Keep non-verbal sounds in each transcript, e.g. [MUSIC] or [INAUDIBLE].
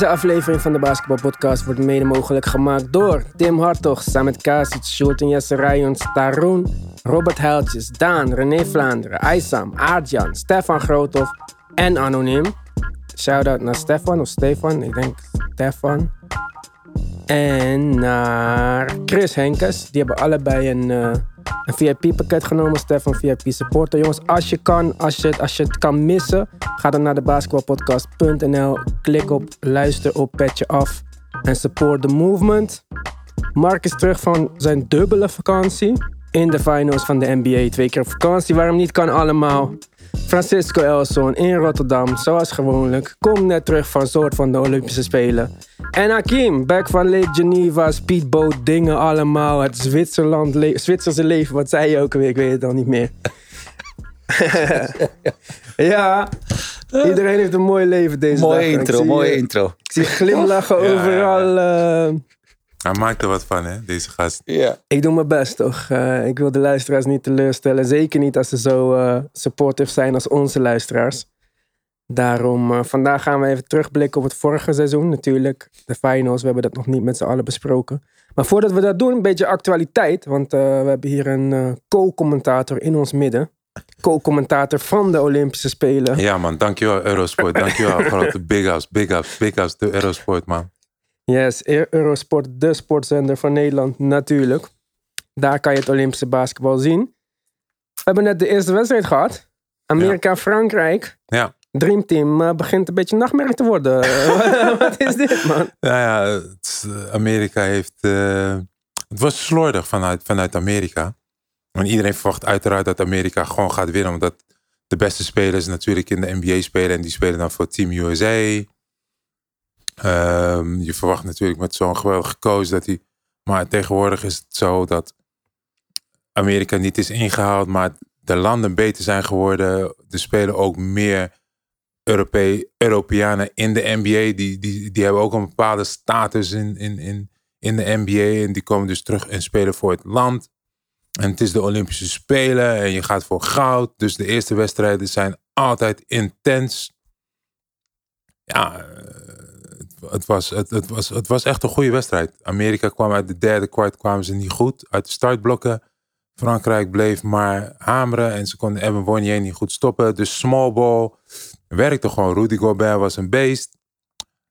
Deze aflevering van de Basketball Podcast wordt mede mogelijk gemaakt door Tim Hartog, Samet Kasic, Sjoerd en Jesse Rijons, Taroen, Robert Heiltjes, Daan, René Vlaanderen, Aysam, Aardjan, Stefan Groothoff en Anoniem. Shout-out naar Stefan of Stefan, ik denk Stefan. En naar Chris Henkes. Die hebben allebei een, eh, een VIP-pakket genomen. Stefan VIP supporter. Jongens, als je kan, als je, het- als je het kan missen, ga dan naar de basketbalpodcast.nl. Klik op luister op petje af. En support the movement. Mark is terug van zijn dubbele vakantie. In de finals van de NBA. Twee keer op vakantie. Waarom niet kan allemaal. Francisco Elson in Rotterdam, zoals gewoonlijk. Kom net terug van soort van de Olympische Spelen. En Hakim, back van Lake Geneva, speedboat, dingen allemaal. Het Zwitserland, le- Zwitserse leven, wat zei je ook weer? Ik weet het al niet meer. [LAUGHS] ja, iedereen heeft een mooi leven deze dag. Mooie Ik intro, mooie eh, intro. Ik zie glimlachen Ja, ja, overal. Hij maakt er wat van, hè, deze gast. Ja. Ik doe mijn best, toch? Eh, ik wil de luisteraars niet teleurstellen. Zeker niet als ze zo eh, supportive zijn als onze luisteraars. Daarom, eh, vandaag gaan we even terugblikken op het vorige seizoen. Natuurlijk, de finals. We hebben dat nog niet met z'n allen besproken. Maar voordat we dat doen, een beetje actualiteit. Want eh, we hebben hier een eh, co-commentator in ons midden. Co-commentator van de Olympische Spelen. Ja, man, dankjewel, Eurosport. Dankjewel. Grote big ups, big ups, big ups to Eurosport, man. Yes, E- Eurosport, de sportzender van Nederland, natuurlijk. Daar kan je het Olympische basketbal zien. We hebben net de eerste wedstrijd gehad. Amerika-Frankrijk. Ja. Dreamteam eh, begint een beetje nachtmerrie te worden. [LAUGHS] [LAUGHS] Wat is dit, man? Nou ja, het eh, Amerika heeft... eh, het was slordig vanuit, vanuit Amerika. Want iedereen verwacht uiteraard dat Amerika gewoon gaat winnen. Omdat de beste spelers natuurlijk in de NBA spelen. En die spelen dan voor Team USA. Ehm, je verwacht natuurlijk met zo'n geweldige coach dat hij... Maar tegenwoordig is het zo dat Amerika niet is ingehaald. Maar de landen beter zijn geworden. Er spelen ook meer Europe Europeanen in de NBA. Die, die, die hebben ook een bepaalde status in, in, in, in de NBA. En die komen dus terug en spelen voor het land. En het is de Olympische Spelen en je gaat voor goud. Dus de eerste wedstrijden zijn altijd intens. Ja, eh, het, was, het, het, was, het was echt een goede wedstrijd. Amerika kwam uit de derde kwart kwamen ze niet goed. Uit de startblokken. Frankrijk bleef maar hameren. En ze konden Evan Fournier niet goed stoppen. Dus small ball werkte gewoon. Rudy Gobert was een beest.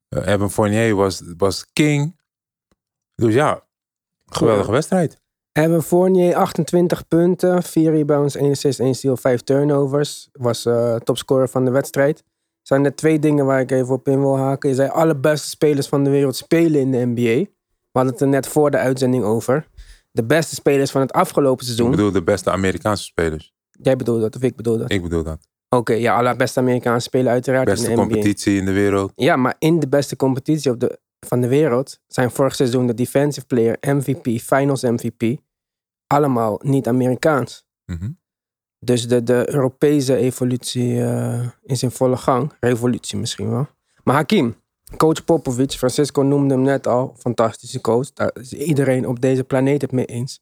Eh, Evan Fournier was, was king. Dus ja, geweldige wedstrijd. Hebben Fournier 28 punten, 4 rebounds, 1 assist, 1 steal, 5 turnovers. Was eh, topscorer van de wedstrijd. Zijn er twee dingen waar ik even op in wil haken. Je zei alle beste spelers van de wereld spelen in de NBA. We hadden het er net voor de uitzending over. De beste spelers van het afgelopen Ik seizoen. bedoel de beste Amerikaanse spelers. Jij bedoelt dat of ik bedoel dat? Ik bedoel dat. Oké, ja, alle beste Amerikaanse spelen uiteraard Beste in de NBA. competitie in de wereld. Ja, maar in de beste competitie op de, van de wereld zijn vorig seizoen de Defensive Player, MVP, Finals MVP, allemaal niet Amerikaans. Mhm. Dus de, de Europese evolutie eh, is in volle gang. Revolutie misschien wel. Maar Hakim, coach Popovic, Francisco noemde hem net al, fantastische coach. Daar is iedereen op deze planeet het mee eens.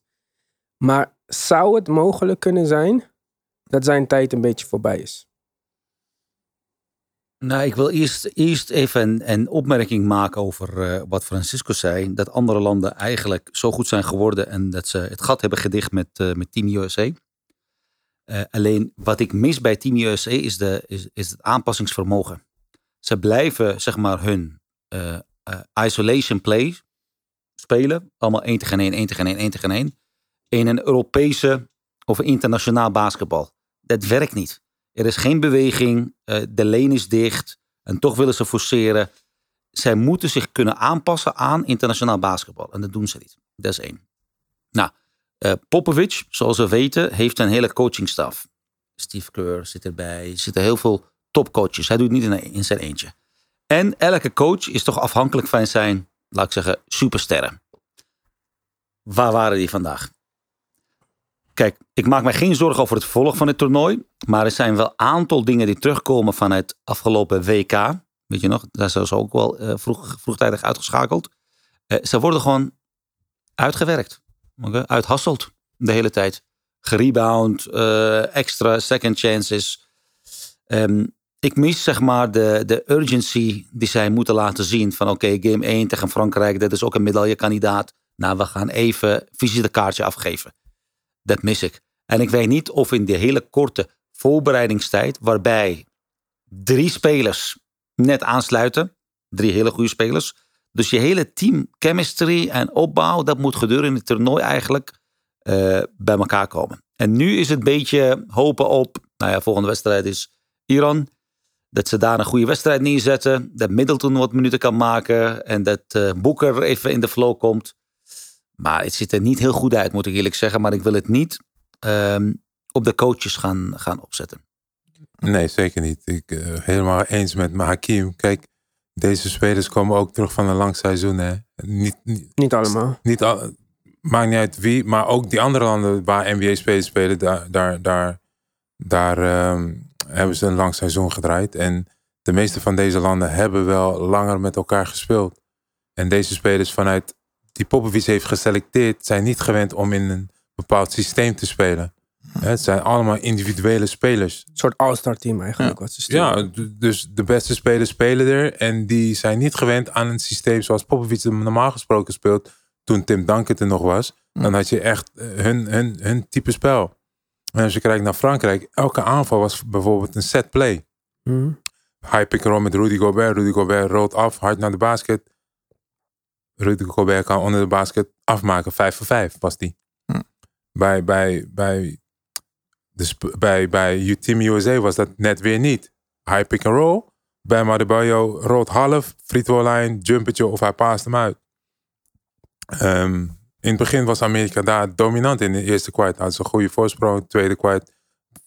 Maar zou het mogelijk kunnen zijn dat zijn tijd een beetje voorbij is? Nou, ik wil eerst, eerst even een, een opmerking maken over eh, wat Francisco zei. Dat andere landen eigenlijk zo goed zijn geworden en dat ze het gat hebben gedicht met, eh, met Team USA. Eh, alleen wat ik mis bij Team USA is, de, is, is het aanpassingsvermogen. Ze blijven zeg maar hun eh, eh, isolation play spelen. Allemaal 1 tegen 1, 1 tegen 1, 1 tegen 1. In een Europese of internationaal basketbal. Dat werkt niet. Er is geen beweging, de lane is dicht en toch willen ze forceren. Zij moeten zich kunnen aanpassen aan internationaal basketbal en dat doen ze niet. Dat is één. Nou, eh Popovic, zoals we weten, heeft een hele coachingstaf. Steve Kerr zit erbij, er zitten heel veel topcoaches. Hij doet het niet in, in zijn eentje. En elke coach is toch afhankelijk van zijn, laat ik zeggen, supersterren. Waar waren die vandaag? Kijk, ik maak mij geen zorgen over het vervolg van het toernooi. Maar er zijn wel een aantal dingen die terugkomen van het afgelopen WK. Weet je nog, daar zijn ze ook wel eh, vroeg, vroegtijdig uitgeschakeld. Eh, ze worden gewoon uitgewerkt. Uithasselt de hele tijd. Gerebound, eh, extra second chances. Ehm, ik mis zeg maar de, de urgency die zij moeten laten zien. Van oké, game 1 tegen Frankrijk, dat is ook een medaillekandidaat. Nou, we gaan even visitekaartje afgeven. Dat mis ik. En ik weet niet of in de hele korte voorbereidingstijd, waarbij drie spelers net aansluiten, drie hele goede spelers. Dus je hele team chemistry en opbouw, dat moet gedurende het toernooi eigenlijk eh, bij elkaar komen. En nu is het een beetje hopen op, nou ja, volgende wedstrijd is Iran. Dat ze daar een goede wedstrijd neerzetten. Dat Middleton wat minuten kan maken. En dat uh, Boeker even in de flow komt. Maar het ziet er niet heel goed uit, moet ik eerlijk zeggen. Maar ik wil het niet ehm, op de coaches gaan, gaan opzetten. Nee, zeker niet. Ik uh, helemaal eens met Hakim. Kijk, deze spelers komen ook terug van een lang seizoen. Hè. Niet, niet, niet allemaal. Niet al, maakt niet uit wie, maar ook die andere landen waar NBA-spelers spelen, daar, daar, daar, daar um, hebben ze een lang seizoen gedraaid. En de meeste van deze landen hebben wel langer met elkaar gespeeld. En deze spelers vanuit die Popovic heeft geselecteerd, zijn niet gewend om in een bepaald systeem te spelen. Het zijn allemaal individuele spelers. Een soort all-star team eigenlijk. Ja. Wat ze ja, dus de beste spelers spelen er. En die zijn niet gewend aan een systeem zoals Popovic normaal gesproken speelt. Toen Tim Duncan er nog was. Dan had je echt hun, hun, hun type spel. En als je kijkt naar Frankrijk, elke aanval was bijvoorbeeld een set play. Mm. High pick and roll met Rudy Gobert. Rudy Gobert rolt af, hard naar de basket. Rudy Gobert kan onder de basket afmaken. 5 voor 5 was die. Hm. Bij, bij, bij, dus bij, bij Team USA was dat net weer niet. High pick and roll. Bij Madebayo rolt half, free throw line, jumpertje of hij paast hem uit. Um, in het begin was Amerika daar dominant in de eerste kwart. Hadden ze een goede voorsprong. Tweede kwart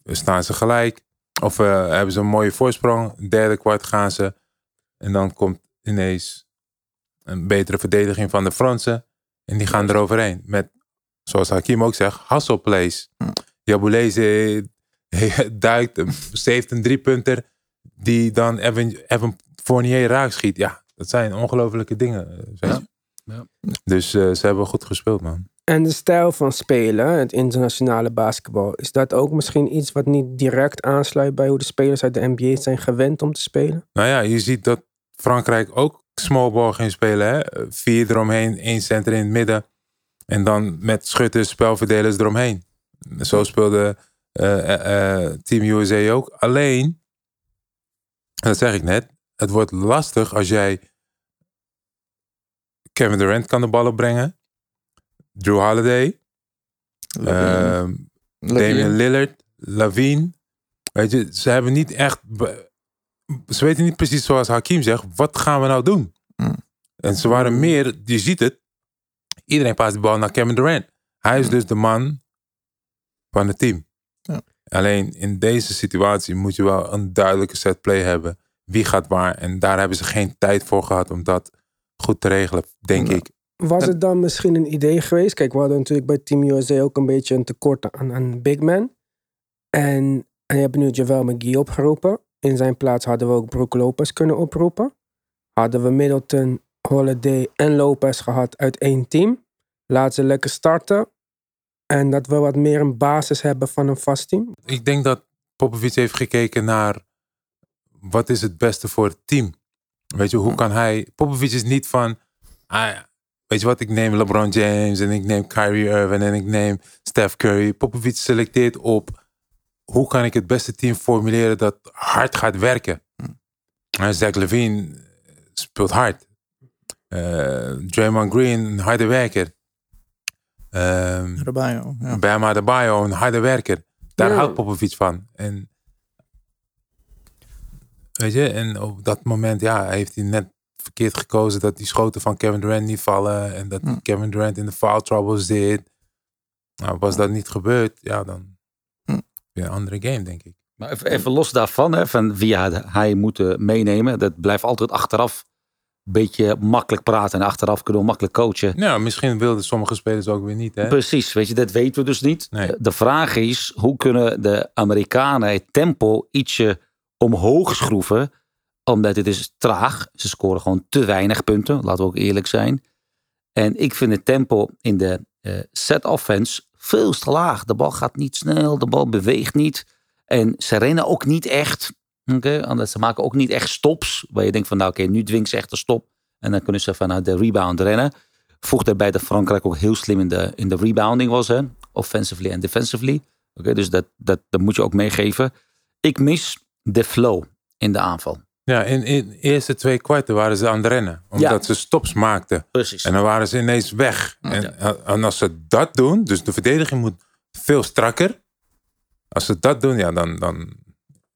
staan ze gelijk. Of uh, hebben ze een mooie voorsprong. Derde kwart gaan ze. En dan komt ineens een betere verdediging van de Fransen. En die gaan eroverheen. Met, zoals Hakim ook zegt, hustle plays. Jabuleze [LAUGHS] duikt, heeft een driepunter. Die dan Evan, Evan Fournier raak schiet. Ja, dat zijn ongelofelijke dingen. Ja. Ja. Dus uh, ze hebben goed gespeeld, man. En de stijl van spelen, het internationale basketbal, is dat ook misschien iets wat niet direct aansluit bij hoe de spelers uit de NBA zijn gewend om te spelen? Nou ja, je ziet dat Frankrijk ook small ball ging spelen. Hè? Vier eromheen, één center in het midden. En dan met schutters, spelverdelers eromheen. Zo speelde uh, uh, Team USA ook. Alleen, dat zeg ik net, het wordt lastig als jij Kevin Durant kan de bal opbrengen. Drew Holiday. Uh, Damian Lillard. Lavine. Weet je, ze hebben niet echt... Ze weten niet precies zoals Hakim zegt, wat gaan we nou doen? Mm. En ze waren meer, je ziet het, iedereen paast de bal naar Kevin Durant. Hij is Mm. dus de man van het team. Ja. Alleen in deze situatie moet je wel een duidelijke set play hebben. Wie gaat waar? En daar hebben ze geen tijd voor gehad om dat goed te regelen, denk Ja. ik. Was het dan misschien een idee geweest? Kijk, we hadden natuurlijk bij Team USA ook een beetje een tekort aan, aan big man. En, en je hebt nu Javel McGee opgeroepen. In zijn plaats hadden we ook Brook Lopez kunnen oproepen. Hadden we Middleton, Holiday en Lopez gehad uit één team. Laat ze lekker starten. En dat we wat meer een basis hebben van een vast team. Ik denk dat Popovic heeft gekeken naar wat is het beste voor het team. Weet je, hoe kan hij... Popovic is niet van... Ah, weet je wat, ik neem LeBron James en ik neem Kyrie Irving en ik neem Steph Curry. Popovic selecteert op hoe kan ik het beste team formuleren dat hard gaat werken. En Zach Levine speelt hard. Uh, Draymond Green, een harde werker. Um, Adebayo, ja. Bam Adebayo, een harde werker. Daar Ja. houdt Popovic van. En, weet je, en op dat moment ja, heeft hij net verkeerd gekozen dat die schoten van Kevin Durant niet vallen. En dat Hm. Kevin Durant in de foul trouble zit. Nou, was dat niet gebeurd, ja, dan Hm. weer een andere game, denk ik. Maar even, even los daarvan, hè, van wie hij, moet eh, meenemen. Dat blijft altijd achteraf beetje makkelijk praten. En achteraf kunnen we makkelijk coachen. Nou, misschien wilden sommige spelers ook weer niet, hè? Precies, weet je, dat weten we dus niet. Nee. De vraag is, hoe kunnen de Amerikanen het tempo ietsje omhoog schroeven? Omdat het is traag. Ze scoren gewoon te weinig punten, laten we ook eerlijk zijn. En ik vind het tempo in de eh, set offense veel te laag. De bal gaat niet snel, de bal beweegt niet. En ze rennen ook niet echt. Oké, anders ze maken ook niet echt stops. Waar je denkt van, nou oké, nu dwingt ze echt een stop. En dan kunnen ze vanuit de rebound rennen. Voegt erbij dat Frankrijk ook heel slim in de, in de rebounding was. Hè? Offensively en defensively. Oké, dus dat, dat, dat moet je ook meegeven. Ik mis de flow in de aanval. Ja, in, in de eerste twee kwarten waren ze aan het rennen. Omdat ze stops maakten. Precies. En dan waren ze ineens weg. En, en als ze dat doen, dus de verdediging moet veel strakker. Als ze dat doen, ja, dan, dan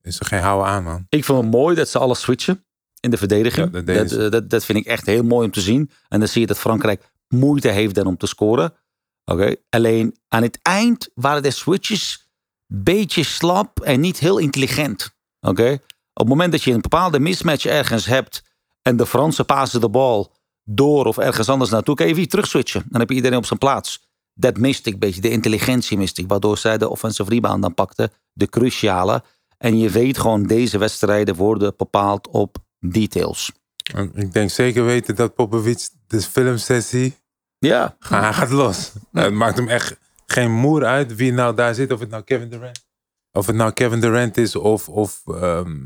is er geen houden aan, man. Ik vond het mooi dat ze alles switchen in de verdediging. Ja, dat ze. dat, dat, vind ik echt heel mooi om te zien. En dan zie je dat Frankrijk moeite heeft dan om te scoren. Oké. Alleen aan het eind waren de switches beetje slap en niet heel intelligent. Oké. Op het moment dat je een bepaalde mismatch ergens hebt en de Fransen passen de bal door of ergens anders naartoe, kan je weer terug switchen. Dan heb je iedereen op zijn plaats. Dat miste ik een beetje, de intelligentie miste ik, waardoor zij de offensive rebound dan pakte, de cruciale. En je weet gewoon, deze wedstrijden worden bepaald op details. Ik denk zeker weten dat Popovic de filmsessie, Ja, hij gaat los. Het maakt hem echt geen moer uit wie nou daar zit. Of het nou Kevin Durant, of het nou Kevin Durant is of, of, ehm,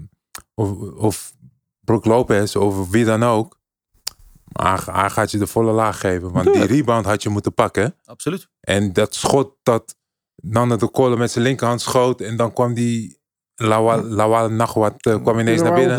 of, of Brook Lopez of wie dan ook. Maar hij, gaat je de volle laag geven. Want die rebound had je moeten pakken. absoluut. En dat schot dat Nanda de Kolle met zijn linkerhand schoot. En dan kwam die Lawal, Lawal Nagwat eh, kwam ineens naar binnen.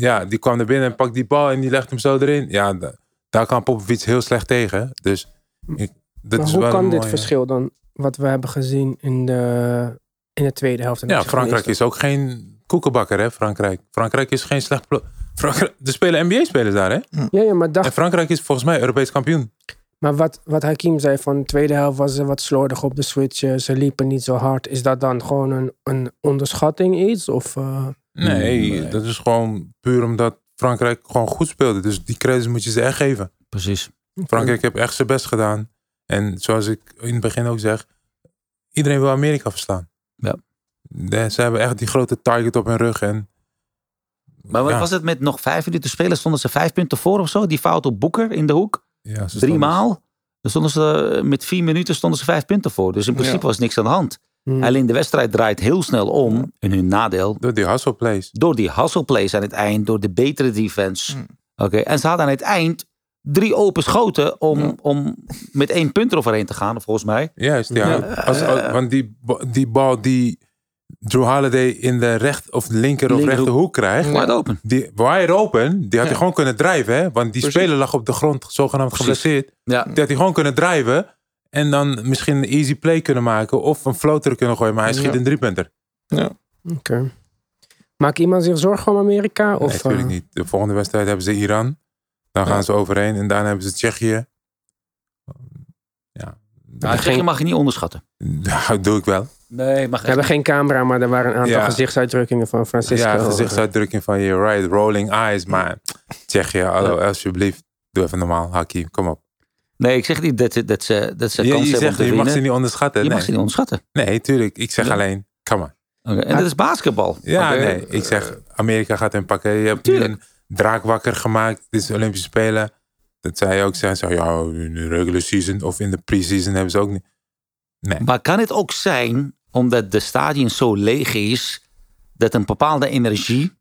Ja, die kwam naar binnen en pakt die bal en die legt hem zo erin. Ja, da- daar kan Popovic heel slecht tegen. Dus ik, dat Maar is hoe wel kan dit mooie- verschil dan, wat we hebben gezien in de, in de tweede helft? en Ja, Frankrijk is ook geen koekenbakker, hè? Frankrijk. Frankrijk is geen slecht. Frankrijk, er spelen NBA-spelers daar, hè? Ja, ja, maar, dacht, En Frankrijk is volgens mij Europees kampioen. Maar wat, wat Hakim zei van de tweede helft was ze wat slordig op de switch. eh, Ze liepen niet zo hard. Is dat dan gewoon een, een onderschatting iets? Of, eh, Nee, Nee. dat is gewoon puur omdat Frankrijk gewoon goed speelde. Dus die credits moet je ze echt geven. Precies. Frankrijk heeft echt zijn best gedaan. En zoals ik in het begin ook zeg, iedereen wil Amerika verslaan. Ja. De- ze hebben echt die grote target op hun rug. En, Maar wat ja, was het met nog vijf minuten spelen? Stonden ze vijf punten voor of zo? Die fout op Boeker in de hoek? Ja, ze Drie maal? Stonden ze met vier minuten stonden ze vijf punten voor. Dus in principe Ja. was niks aan de hand. hmm. Alleen de wedstrijd draait heel snel om in hun nadeel. Door die hustle plays. Door die hustle plays aan het eind. Door de betere defense. Mm. Oké, En ze hadden aan het eind drie open schoten om, Ja. om met één punt eroverheen te gaan, volgens mij. Juist, ja. Als, als- want die, die bal die Drew Holiday in de recht of linker of rechterhoek krijgt. Wide open. Die wide open, die had Ja. hij gewoon kunnen drijven. Hè? Want die Precies. speler lag op de grond, zogenaamd geblesseerd. Ja. Die had hij gewoon kunnen drijven. En dan misschien een easy play kunnen maken. Of een floater kunnen gooien. Maar hij schiet Ja. een driepunter. Oké. Maakt iemand zich zorgen om Amerika? Nee, Of, natuurlijk eh, niet. De volgende wedstrijd hebben ze Iran. Dan gaan Ja. ze overheen. En daarna hebben ze Tsjechië. Ja, Maar Tsjechië mag je niet onderschatten. dat doe ik wel. Nee, mag We hebben geen camera, maar er waren een aantal Ja. gezichtsuitdrukkingen van Francisco. Ja, gezichtsuitdrukking van je right, rolling eyes. Maar Tsjechië, hallo, alsjeblieft. Doe even normaal, Hakim, kom op. Nee, ik zeg niet dat, ze- dat ze, dat ze Je, kans je hebben om zegt, te je mag winnen. ze niet onderschatten. je nee. mag ze niet onderschatten. nee, tuurlijk. Ik zeg Ja. alleen, come on. Oké, En dat is basketbal. Ja, Oké. nee. Ik zeg, Amerika gaat hem pakken. Je hebt nu Tuurlijk. een draak wakker gemaakt. Dit is de Olympische Spelen. Dat zij ook zeggen, zo, ja, in de regular season of in de pre-season hebben ze ook niet. Nee. Maar kan het ook zijn, omdat de stadion zo leeg is, dat een bepaalde energie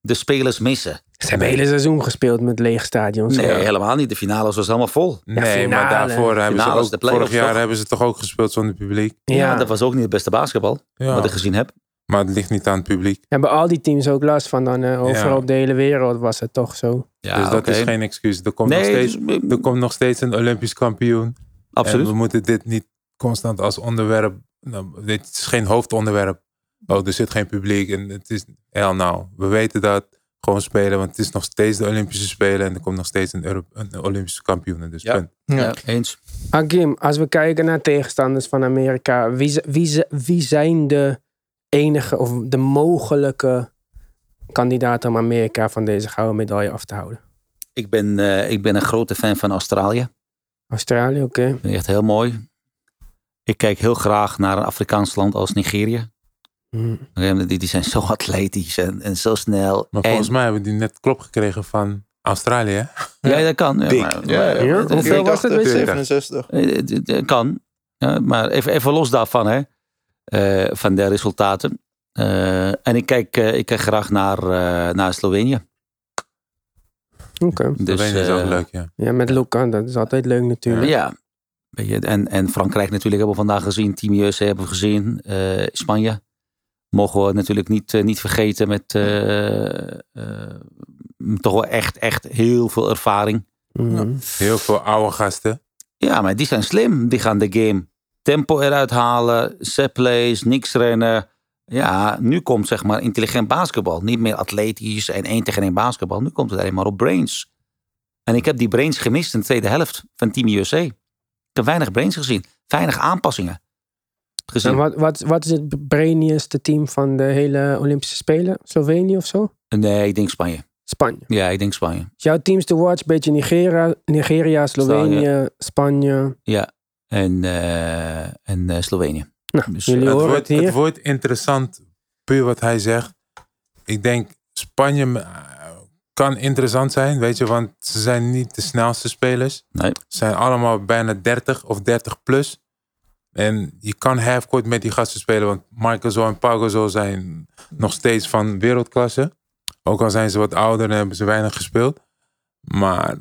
de spelers missen? Ze hebben het hele seizoen gespeeld met lege stadions. Nee, Ja. helemaal niet. De finales was allemaal vol. Nee, maar finale. daarvoor hebben ze ook, vorig jaar toch? hebben ze toch ook gespeeld zonder publiek. Ja. Ja. dat was ook niet het beste basketbal, Ja. wat ik gezien heb. Maar het ligt niet aan het publiek. Hebben al die teams ook last van dan? eh, overal Ja. op de hele wereld was het toch zo. Ja, dus dat is geen excuus. Er komt, nog Nee, steeds, dus, er komt nog steeds een Olympisch kampioen. absoluut. En we moeten dit niet constant als onderwerp. Nou, dit is geen hoofdonderwerp. Oh, er zit geen publiek. En het is. Hell nou. We weten dat. Gewoon spelen. Want het is nog steeds de Olympische Spelen. En er komt nog steeds een, een Olympische kampioen. Dus Ja. punt. Ja, eens. Hakim, als we kijken naar tegenstanders van Amerika, wie, wie, wie zijn de enige of de mogelijke kandidaten om Amerika van deze gouden medaille af te houden? Ik ben, eh, ik ben een grote fan van Australië. Australië, oké. Echt heel mooi. Ik kijk heel graag naar een Afrikaans land als Nigeria. Hm. Oké, Die, die zijn zo [LAUGHS] atletisch en, en zo snel. Maar en, volgens mij hebben die net klop gekregen van Australië. hè? Ja, dat kan. Ja, Dik. maar- Ja, ja. Hoeveel was het, weet je? 67. Eh, het- het kan. Ja, maar even, even los daarvan, hè. Eh, van de resultaten. Eh, en ik kijk, eh, ik kijk graag naar, eh, naar Slovenië. Oké. Dus, Slovenië is ook eh, leuk, ja. Ja, met Luca, dat is altijd leuk natuurlijk. Ja. Weet je, en, en Frankrijk natuurlijk hebben we vandaag gezien. Team USA hebben we gezien. Eh, Spanje. Mogen we natuurlijk niet, eh, niet vergeten met eh, eh, toch wel echt, echt heel veel ervaring. Heel veel oude gasten. Ja, maar die zijn slim. Die gaan de game tempo eruit halen. Set plays, niks rennen. Ja, nu komt zeg maar intelligent basketbal. Niet meer atletisch en één tegen één basketbal. Nu komt het alleen maar op brains. En ik heb die brains gemist in de tweede helft van Team USA. Ik heb weinig brains gezien. Weinig aanpassingen gezien. En wat, wat, wat is het brainieste team van de hele Olympische Spelen? Slovenië of zo? Nee, ik denk Spanje. Spanje. Ja, ik denk Spanje. Jouw teams to watch, beetje Nigeria, Nigeria Slovenië, Spanje. Ja, en, eh, en eh, Slovenië. Nou, Dus, jullie Het horen wordt, het hier. het wordt interessant, puur wat hij zegt. Ik denk, Spanje eh, kan interessant zijn, weet je, want ze zijn niet de snelste spelers. Nee. Ze zijn allemaal bijna 30 of 30 plus. En je kan halfcourt met die gasten spelen, want Michael Zo en Pau Gasol zijn nog steeds van wereldklasse. Ook al zijn ze wat ouder en hebben ze weinig gespeeld. Maar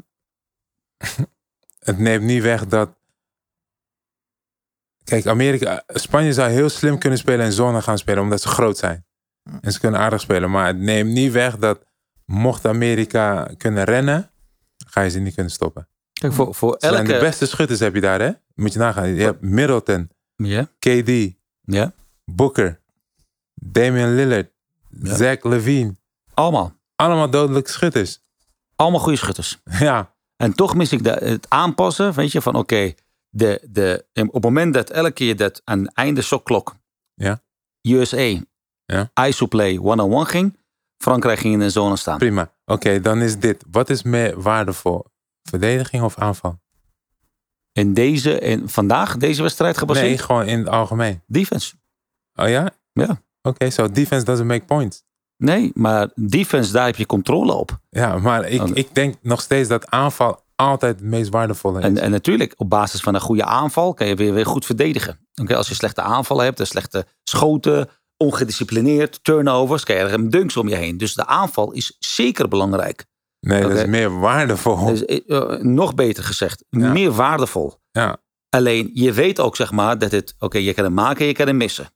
[LAUGHS] het neemt niet weg dat Kijk, Amerika, Spanje zou heel slim kunnen spelen en zone gaan spelen, omdat ze groot zijn. En ze kunnen aardig spelen. Maar het neemt niet weg dat, mocht Amerika kunnen rennen, ga je ze niet kunnen stoppen. Kijk, voor, voor Ze zijn de elke... beste schutters heb je daar, hè? Moet je nagaan. Je hebt Middleton, Ja, KD, ja, Booker, Damian Lillard. Zach Levine. allemaal. Allemaal dodelijke schutters. Allemaal goede schutters. [LAUGHS] Ja, En toch mis ik de, het aanpassen, weet je, van oké, de, de, op het moment dat elke keer dat aan het einde shotklok Ja. USA Ja. ISO-play one-on-one ging, Frankrijk ging in de zone staan. prima. Oké, dan is dit. Wat is meer waardevol? Verdediging of aanval? In deze, in vandaag, deze wedstrijd gebaseerd, Nee, gewoon in het algemeen. defense. Oh ja? Ja. Oké, so defense doesn't make points. Nee, maar defense, daar heb je controle op. Ja, maar ik, Oh. ik denk nog steeds dat aanval altijd het meest waardevolle is. En, en natuurlijk, op basis van een goede aanval kan je weer, weer goed verdedigen. Oké, als je slechte aanvallen hebt, en slechte schoten, ongedisciplineerd, turnovers, krijg je er dunks om je heen. Dus de aanval is zeker belangrijk. nee, dat is meer waardevol. Dus, eh, eh, nog beter gezegd, Ja. meer waardevol. Ja. Alleen, je weet ook zeg maar dat het, oké, je kan hem maken, je kan hem missen.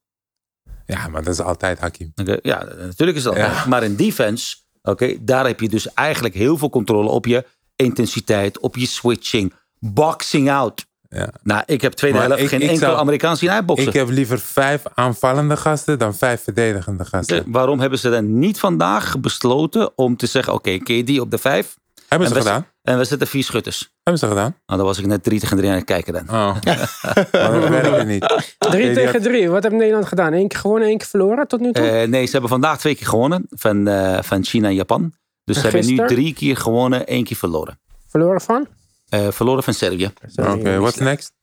ja, maar dat is altijd Hakim. Ja, natuurlijk is dat. Ja. Maar in defense, oké, daar heb je dus eigenlijk heel veel controle op je intensiteit, op je switching, boxing out. Ja. Nou, ik heb tweede Maar helft ik- geen ik enkel zou- Amerikaans zien uitboksen. Ik heb liever vijf aanvallende gasten dan vijf verdedigende gasten. Oké, Waarom hebben ze dan niet vandaag besloten om te zeggen: oké, KD op de vijf Hebben ze en we, gedaan? en we zetten vier schutters? Hebben ze gedaan? Nou, dan was ik net drie tegen drie aan het kijken dan. Oh. [LAUGHS] maar dat werkte niet. Drie die tegen drie. Wat heeft Nederland gedaan? Eén keer gewonnen, één keer verloren tot nu toe? Eh, nee, ze hebben vandaag twee keer gewonnen van, eh, van China en Japan. Dus ze En hebben nu drie keer gewonnen, één keer verloren. verloren van? Eh, verloren van Servië. Oké, what's next?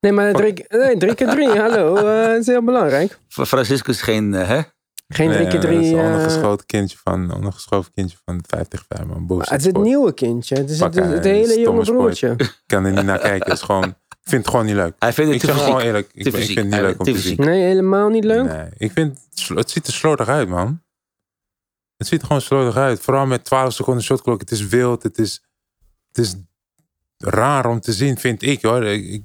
Nee, maar drie, nee, drie keer drie. Hallo, eh, dat is heel belangrijk. Voor Francisco is geen. eh, hè? Geen drie Nee, keer Dat is drie. een eh, ondergeschoten kindje van, ondergeschoven kindje van 50 5 man. Bullshit het is het nieuwe kindje. Het is het, het, eh, hele jonge broertje. Ik kan er niet naar kijken. Het is gewoon, ik vind het gewoon niet leuk. Hij vindt Ik het te zeg gewoon eerlijk. Ik, ik vind het niet leuk om te zien. Nee, helemaal niet leuk. Nee, ik vind het het ziet er slordig uit, man. Het ziet er gewoon slordig uit. Vooral met 12 seconden shotklok. Het is wild. Het is, het is raar om te zien, vind ik hoor. Ik,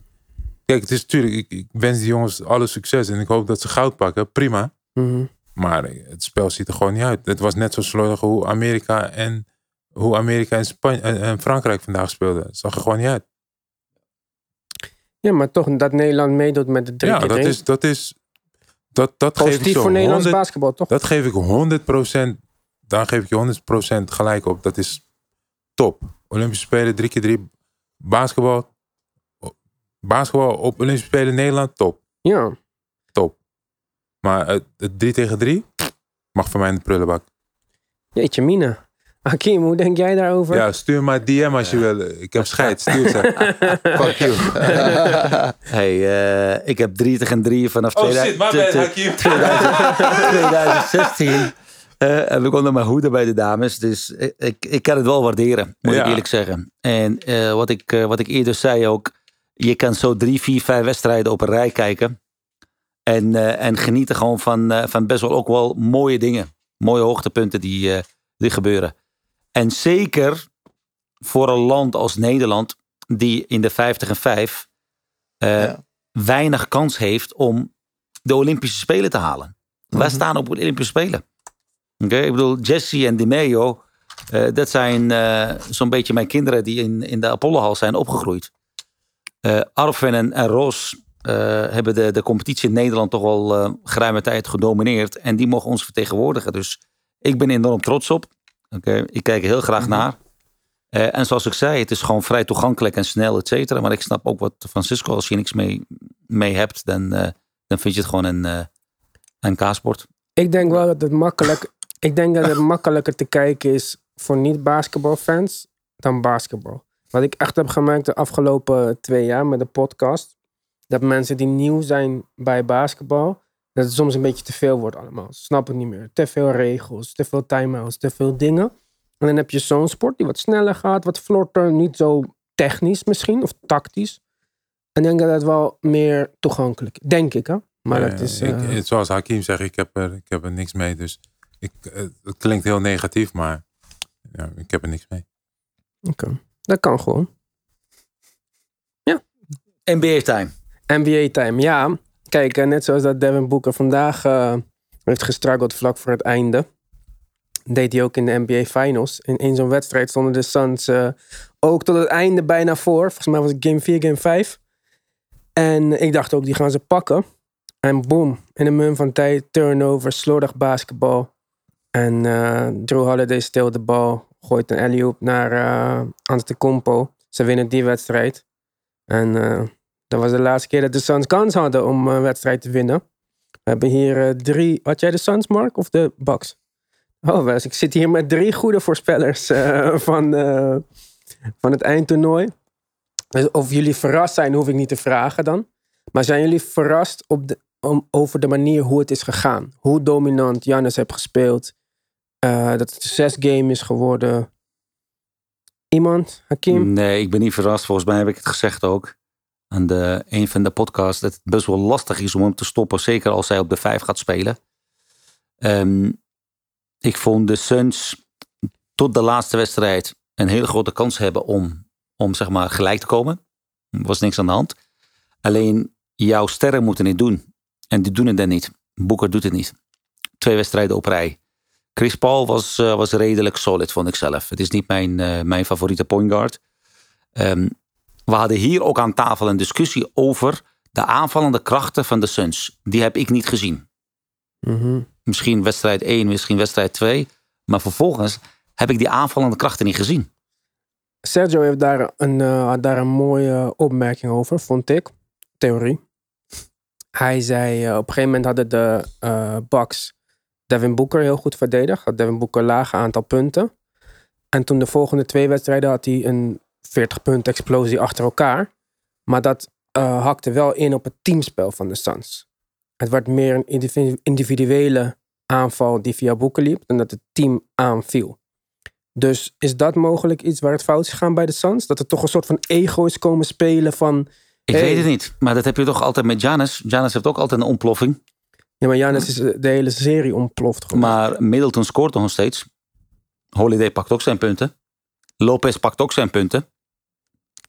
kijk, het is natuurlijk. Ik, ik wens die jongens alle succes en ik hoop dat ze goud pakken. Prima. Mhm. Maar het spel ziet er gewoon niet uit. Het was net zo slordig hoe Amerika en hoe Amerika en, Spanje, en, en Frankrijk vandaag speelden. Het zag er gewoon niet uit. Ja, maar toch dat Nederland meedoet met de drie ja, keer dat is, dat is. Dat, dat geef ik zo voor Nederlands 100 basketbal, toch? Dat geef ik 100%. Daar geef ik je 100% gelijk op. Dat is top. Olympische Spelen, drie keer drie. Basketbal. Basketbal op Olympische Spelen Nederland, top. Ja. Top. Maar het, het 3 tegen 3 mag voor mij in de prullenbak. Jeetje, Mina. Hakim, hoe denk jij daarover? Ja, stuur maar DM als je wil. Ik heb scheid, stuur ze. [LAUGHS] Fuck you. Hey, eh, ik heb drie tegen drie vanaf Oh 2000 shit, my bad, te- Hakim. 2016. Eh, en we konden maar hoeden bij de dames. Dus ik, ik, kan het wel waarderen, moet ik eerlijk zeggen. En eh, wat, ik, eh, wat ik eerder zei ook. Je kan zo drie, vier, vijf wedstrijden op een rij kijken. En, en genieten gewoon van, van best wel ook wel mooie dingen. Mooie hoogtepunten die, die gebeuren. En zeker voor een land als Nederland, die in de 50 en 5 eh, Ja. weinig kans heeft om de Olympische Spelen te halen. Wij Mhm. staan op de Olympische Spelen. Oké, Ik bedoel, Jesse en Di Meo, eh, dat zijn eh, zo'n beetje mijn kinderen die in, in de Apollohal zijn opgegroeid. Eh Arven en, en Ros hebben de, de competitie in Nederland toch al geruime tijd gedomineerd. En die mogen ons vertegenwoordigen. Dus ik ben enorm trots op. Oké, Ik kijk er heel graag Mhm. naar. En zoals ik zei, het is gewoon vrij toegankelijk en snel, et cetera. Maar ik snap ook wat Francisco, als je niks mee, mee hebt, dan, dan vind je het gewoon een, een kaasport. Ik denk wel dat het makkelijk. Ik denk dat het makkelijker te kijken is voor niet-basketbalfans dan basketbal. Wat ik echt heb gemerkt de afgelopen twee jaar met de podcast. Dat mensen die nieuw zijn bij basketbal. Dat het soms een beetje te veel wordt allemaal. Ze snappen het niet meer. Te veel regels, te veel time-outs, te veel dingen. En dan heb je zo'n sport die wat sneller gaat, wat vlotter, niet zo technisch misschien, of tactisch. En ik denk dat het wel meer toegankelijk is. Denk ik, hè? Maar dat is... ik- eh, zoals Hakim zegt, ik heb, er, ik heb er niks mee. Dus ik, eh, het klinkt heel negatief, maar ja, ik heb er niks mee. Oké. Dat kan gewoon. NBA time. NBA-time, ja. Kijk, eh, net zoals dat Devin Booker vandaag eh, heeft gestruggeld vlak voor het einde. Deed hij ook in de NBA Finals. In, in zo'n wedstrijd stonden de Suns ook tot het einde bijna voor. Volgens mij was het game 4, game 5. En ik dacht ook, die gaan ze pakken. En boom, in een mum van tijd, turnover, slordig basketbal. En eh Drew Holiday steelt de bal, gooit een alley-oop naar eh Antetokounmpo. Ze winnen die wedstrijd. En eh, dat was de laatste keer dat de Suns kans hadden om een wedstrijd te winnen. We hebben hier drie. Had jij de Suns, Mark, of de Bucks? Oh, Wes, ik zit hier met drie goede voorspellers van, van het eindtoernooi. Dus of jullie verrast zijn, hoef ik niet te vragen dan. Maar zijn jullie verrast op de, over de manier hoe het is gegaan? Hoe dominant Jannes heeft gespeeld? Eh, dat het een zes game is geworden. Iemand? Hakim? Nee, ik ben niet verrast. Volgens mij heb ik het gezegd ook aan de, een van de podcasts. Dat het best wel lastig is om hem te stoppen. Zeker als hij op de vijf gaat spelen. Ehm, ik vond de Suns tot de laatste wedstrijd een hele grote kans hebben om, om zeg maar gelijk te komen. Er was niks aan de hand. Alleen jouw sterren moeten het doen. En die doen het dan niet. Boeker doet het niet. Twee wedstrijden op rij. Chris Paul was, eh, was redelijk solid, vond ik zelf. Het is niet mijn, eh, mijn favoriete point guard. Ehm, we hadden hier ook aan tafel een discussie over de aanvallende krachten van de Suns. Die heb ik niet gezien. Mhm. Misschien wedstrijd 1, misschien wedstrijd 2. Maar vervolgens heb ik die aanvallende krachten niet gezien. Sergio heeft daar een, eh, had daar een mooie opmerking over, vond ik. Theorie. Hij zei, op een gegeven moment hadden de Bucks Devin Booker heel goed verdedigd. Had Devin Booker een lage aantal punten. En toen de volgende twee wedstrijden had hij een 40 punt explosie achter elkaar. Maar dat eh, hakte wel in op het teamspel van de Suns. Het werd meer een individu- individuele aanval die via Booker liep. Dan dat het team aanviel. Dus is dat mogelijk iets waar het fout is gegaan bij de Suns? Dat er toch een soort van ego is komen spelen van... Ik Hey. weet het niet. Maar dat heb je toch altijd met Giannis. Giannis heeft ook altijd een ontploffing. Ja, maar Janis is de hele serie ontploft. gewoon. Maar Middleton scoort nog steeds. Holiday pakt ook zijn punten. Lopez pakt ook zijn punten.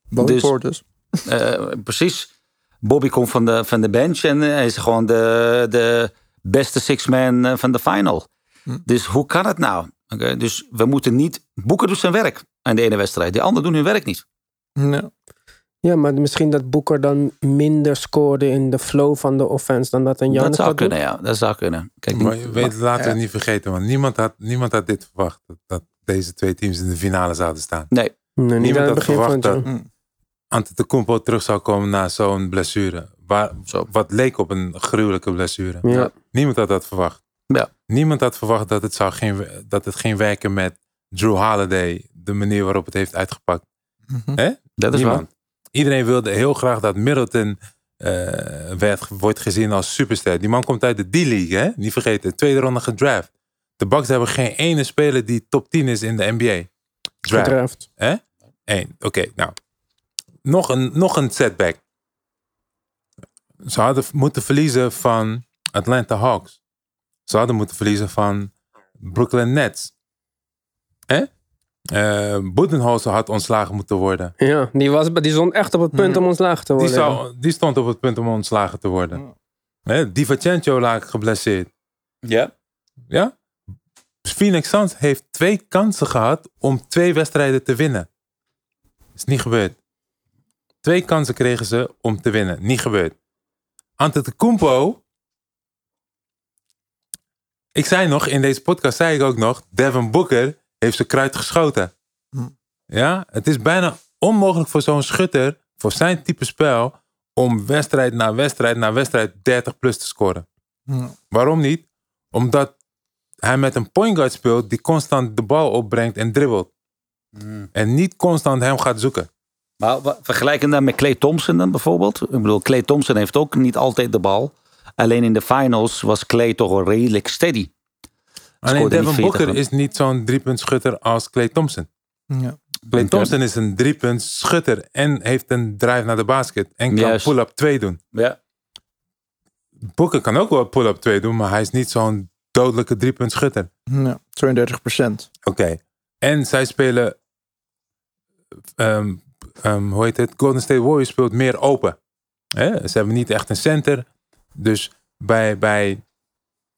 Bobby Dus- Portis. Eh, precies. Bobby komt van de, van de bench en hij is gewoon de, de beste six-man eh, van de final. Hm. Dus hoe kan het nou? Oké, dus we moeten niet... Boeker doet zijn werk aan de ene wedstrijd. Die anderen doen hun werk niet. Ja. Ja, maar misschien dat Boeker dan minder scoorde in de flow van de offense dan dat een Janis dat zou kunnen, ja. Dat zou kunnen. Kijk, Maar je weet, laten we ja. het niet vergeten, want niemand had, niemand had dit verwacht. Dat, dat deze twee teams in de finale zouden staan. nee, Niemand had verwacht jaar. Hm. Antetokounmpo terug zou komen na zo'n blessure. Waar, Zo. wat leek op een gruwelijke blessure. Ja. Niemand had dat verwacht. Ja. Niemand had verwacht dat het, zou geen, dat het ging werken met Drew Holiday. De manier waarop het heeft uitgepakt. Mhm. Hè? dat is Niemand. waar. Iedereen wilde heel graag dat Middleton eh, werd, wordt gezien als superster. Die man komt uit de D-League, hè? Niet vergeten. Tweede ronde gedraft. De Bucks hebben geen ene speler die top 10 is in de NBA. Draft. Gedraft. Hè? Eén. Oké, nou. Nog een, nog een setback. Ze hadden moeten verliezen van Atlanta Hawks. Ze hadden moeten verliezen van Brooklyn Nets. Hè? Eh Budenholzer had ontslagen moeten worden. Ja, die, was, die stond echt op het punt om ontslagen te Die, worden. zou, die stond op het punt om ontslagen te worden. Hè? Divacencio laag geblesseerd. Ja. Ja? Phoenix Suns heeft twee kansen gehad om twee wedstrijden te winnen. Is niet gebeurd. Twee kansen kregen ze om te winnen. Niet gebeurd. Antetokounmpo. Ik zei nog, in deze podcast zei ik ook nog, Devin Booker heeft zijn kruid geschoten. Ja, het is bijna onmogelijk voor zo'n schutter, voor zijn type spel, om wedstrijd na wedstrijd na wedstrijd 30 plus te scoren. Waarom niet? Omdat hij met een point guard speelt die constant de bal opbrengt en dribbelt. En niet constant hem gaat zoeken. Maar vergelijk hem dan met Clay Thompson dan bijvoorbeeld. Ik bedoel, Clay Thompson heeft ook niet altijd de bal. Alleen in de finals was Clay toch wel redelijk steady. Alleen Devin 40, Booker is niet zo'n driepuntschutter als Clay Thompson. Ja. Clay. Thompson is een driepuntsschutter en heeft een drive naar de basket en kan Juist. pull-up 2 doen. Ja. Booker kan ook wel pull-up 2 doen, maar hij is niet zo'n dodelijke driepuntschutter. Ja, 32 procent. Oké. En zij spelen, ehm, ehm, hoe heet het? Golden State Warriors speelt meer open. Hè? Ze hebben niet echt een center. Dus bij, bij,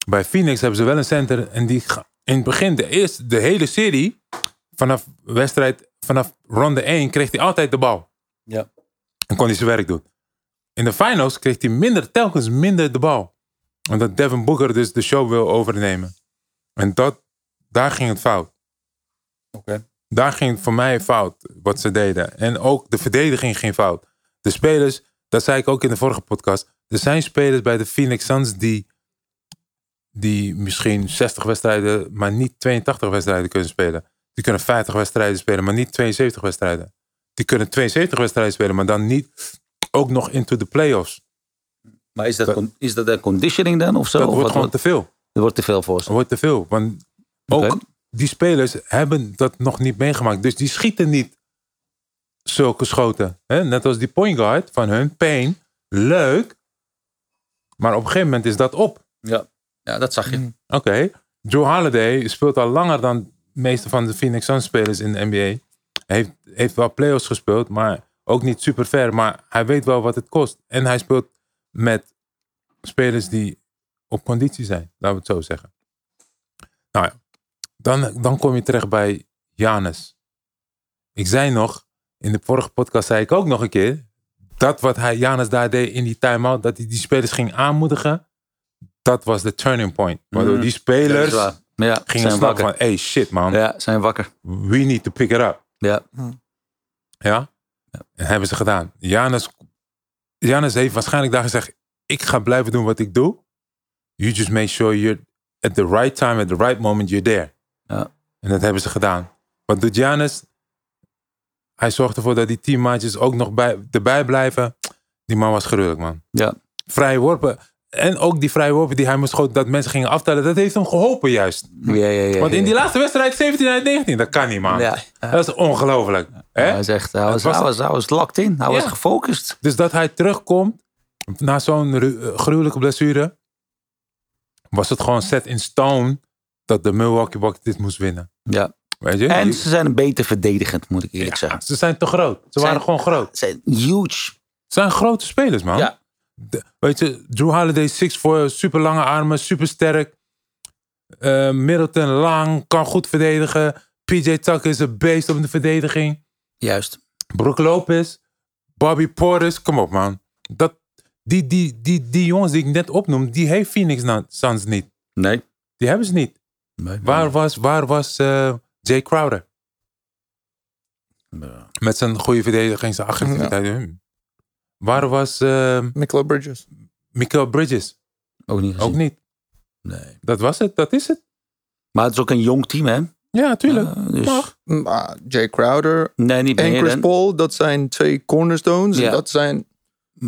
bij Phoenix hebben ze wel een center. En die in het begin, de, eerste, de hele serie, vanaf wedstrijd, vanaf ronde 1, kreeg hij altijd de bal. Ja. En kon hij zijn werk doen. In de finals kreeg hij minder, telkens minder de bal. Omdat Devin Booker dus de show wil overnemen. En dat, daar ging het fout. Oké. Daar ging het voor mij fout wat ze deden. En ook de verdediging ging fout. De spelers, dat zei ik ook in de vorige podcast. Er zijn spelers bij de Phoenix Suns die, die misschien 60 wedstrijden, maar niet 82 wedstrijden kunnen spelen. Die kunnen 50 wedstrijden spelen, maar niet 72 wedstrijden. Die kunnen 72 wedstrijden spelen, maar dan niet ook nog into the playoffs. Maar is dat, is dat een conditioning dan of zo? Dat Of wordt wat- gewoon te veel. dat wordt te veel voor ze. Wordt te veel. Want ook die spelers hebben dat nog niet meegemaakt. Dus die schieten niet zulke schoten. Hè? Net als die point guard van hun, Payne. Leuk. Maar op een gegeven moment is dat op. Ja. Ja, dat zag je. Oké. Joe Holiday speelt al langer dan de meeste van de Phoenix Suns spelers in de NBA. Hij heeft, heeft wel playoffs gespeeld, maar ook niet super ver. Maar hij weet wel wat het kost. En hij speelt met spelers die op conditie zijn, laten we het zo zeggen. Nou ja, dan, dan kom je terecht bij Janus. Ik zei nog, in de vorige podcast zei ik ook nog een keer, dat wat hij, Janus daar deed in die time-out, dat hij die spelers ging aanmoedigen, dat was de turning point. Waardoor Mhm. die spelers. Ja, gingen snappen wakker. van, hey shit man, Ja, zijn wakker. we need to pick it up. Ja. Ja? En hebben ze gedaan. Janus, Janus heeft waarschijnlijk daar gezegd, ik ga blijven doen wat ik doe. You just make sure you're at the right time, at the right moment, you're there. Ja. En dat hebben ze gedaan. Wat doet Janus? Hij zorgt ervoor dat die teammaatjes ook nog bij, erbij blijven. Die man was gruwelijk, man. Ja. Vrije worpen. En ook die vrije worpen die hij moest schoten, dat mensen gingen aftellen. Dat heeft hem geholpen juist. Ja, ja, ja, Want in die laatste wedstrijd, 17 uit 19, dat kan niet, man. Dat is ongelooflijk. Hij zegt, hij was, was- hij was, hij was locked in. Hij was gefocust. Dus dat hij terugkomt na zo'n eh, gruwelijke blessure, was het gewoon set in stone dat de Milwaukee Bucks dit moest winnen. Ja. Weet je? En ze zijn beter verdedigend, moet ik eerlijk zeggen. ze zijn te groot. Ze Zijn- waren gewoon groot. Ze zijn huge. Ze zijn grote spelers, man. Ja. Weet je, Drew Holiday 6'4, super lange armen, super sterk. Eh, Middleton lang, kan goed verdedigen. PJ Tucker is een beest op de verdediging. Juist. Brook Lopez, Bobby Portis, kom op man. Dat, die, die, die, die jongens die ik net opnoem, die heeft Phoenix Suns niet. Nee. Die hebben ze niet. nee. Waar was, waar was eh, Jay Crowder? Ja. Met zijn goede verdediging, zijn agressiviteit. Hmm. Waar was eh Michael Bridges. Michael Bridges? Ook niet gezien. Ook niet. Nee. Dat was het, dat is het. Maar het is ook een jong team, hè? Ja, tuurlijk. Uh, dus, Mag. Maar Jay Crowder nee, niet en meer. Chris dan. Paul, dat zijn twee cornerstones. Ja. En dat zijn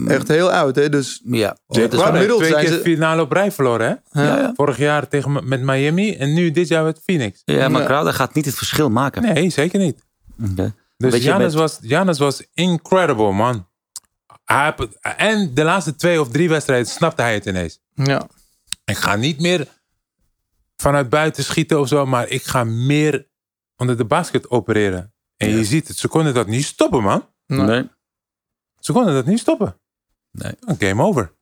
echt heel oud. Hè? Dus Ja. Jay Crowder gemiddeld twee zijn keer ze- finale op rij verloren, hè? ja, ja. Vorig jaar tegen, met Miami en nu dit jaar met Phoenix. ja, maar Ja. Crowder gaat niet het verschil maken. Nee, zeker niet. Oké. Dus met- was, Giannis was incredible, man. Hij en de laatste twee of drie wedstrijden snapte hij het ineens. Ja. Ik ga niet meer vanuit buiten schieten of zo, maar ik ga meer onder de basket opereren. En je ziet het, ze konden dat niet stoppen, man. Nee. Nee. Ze konden dat niet stoppen. Nee. Game over.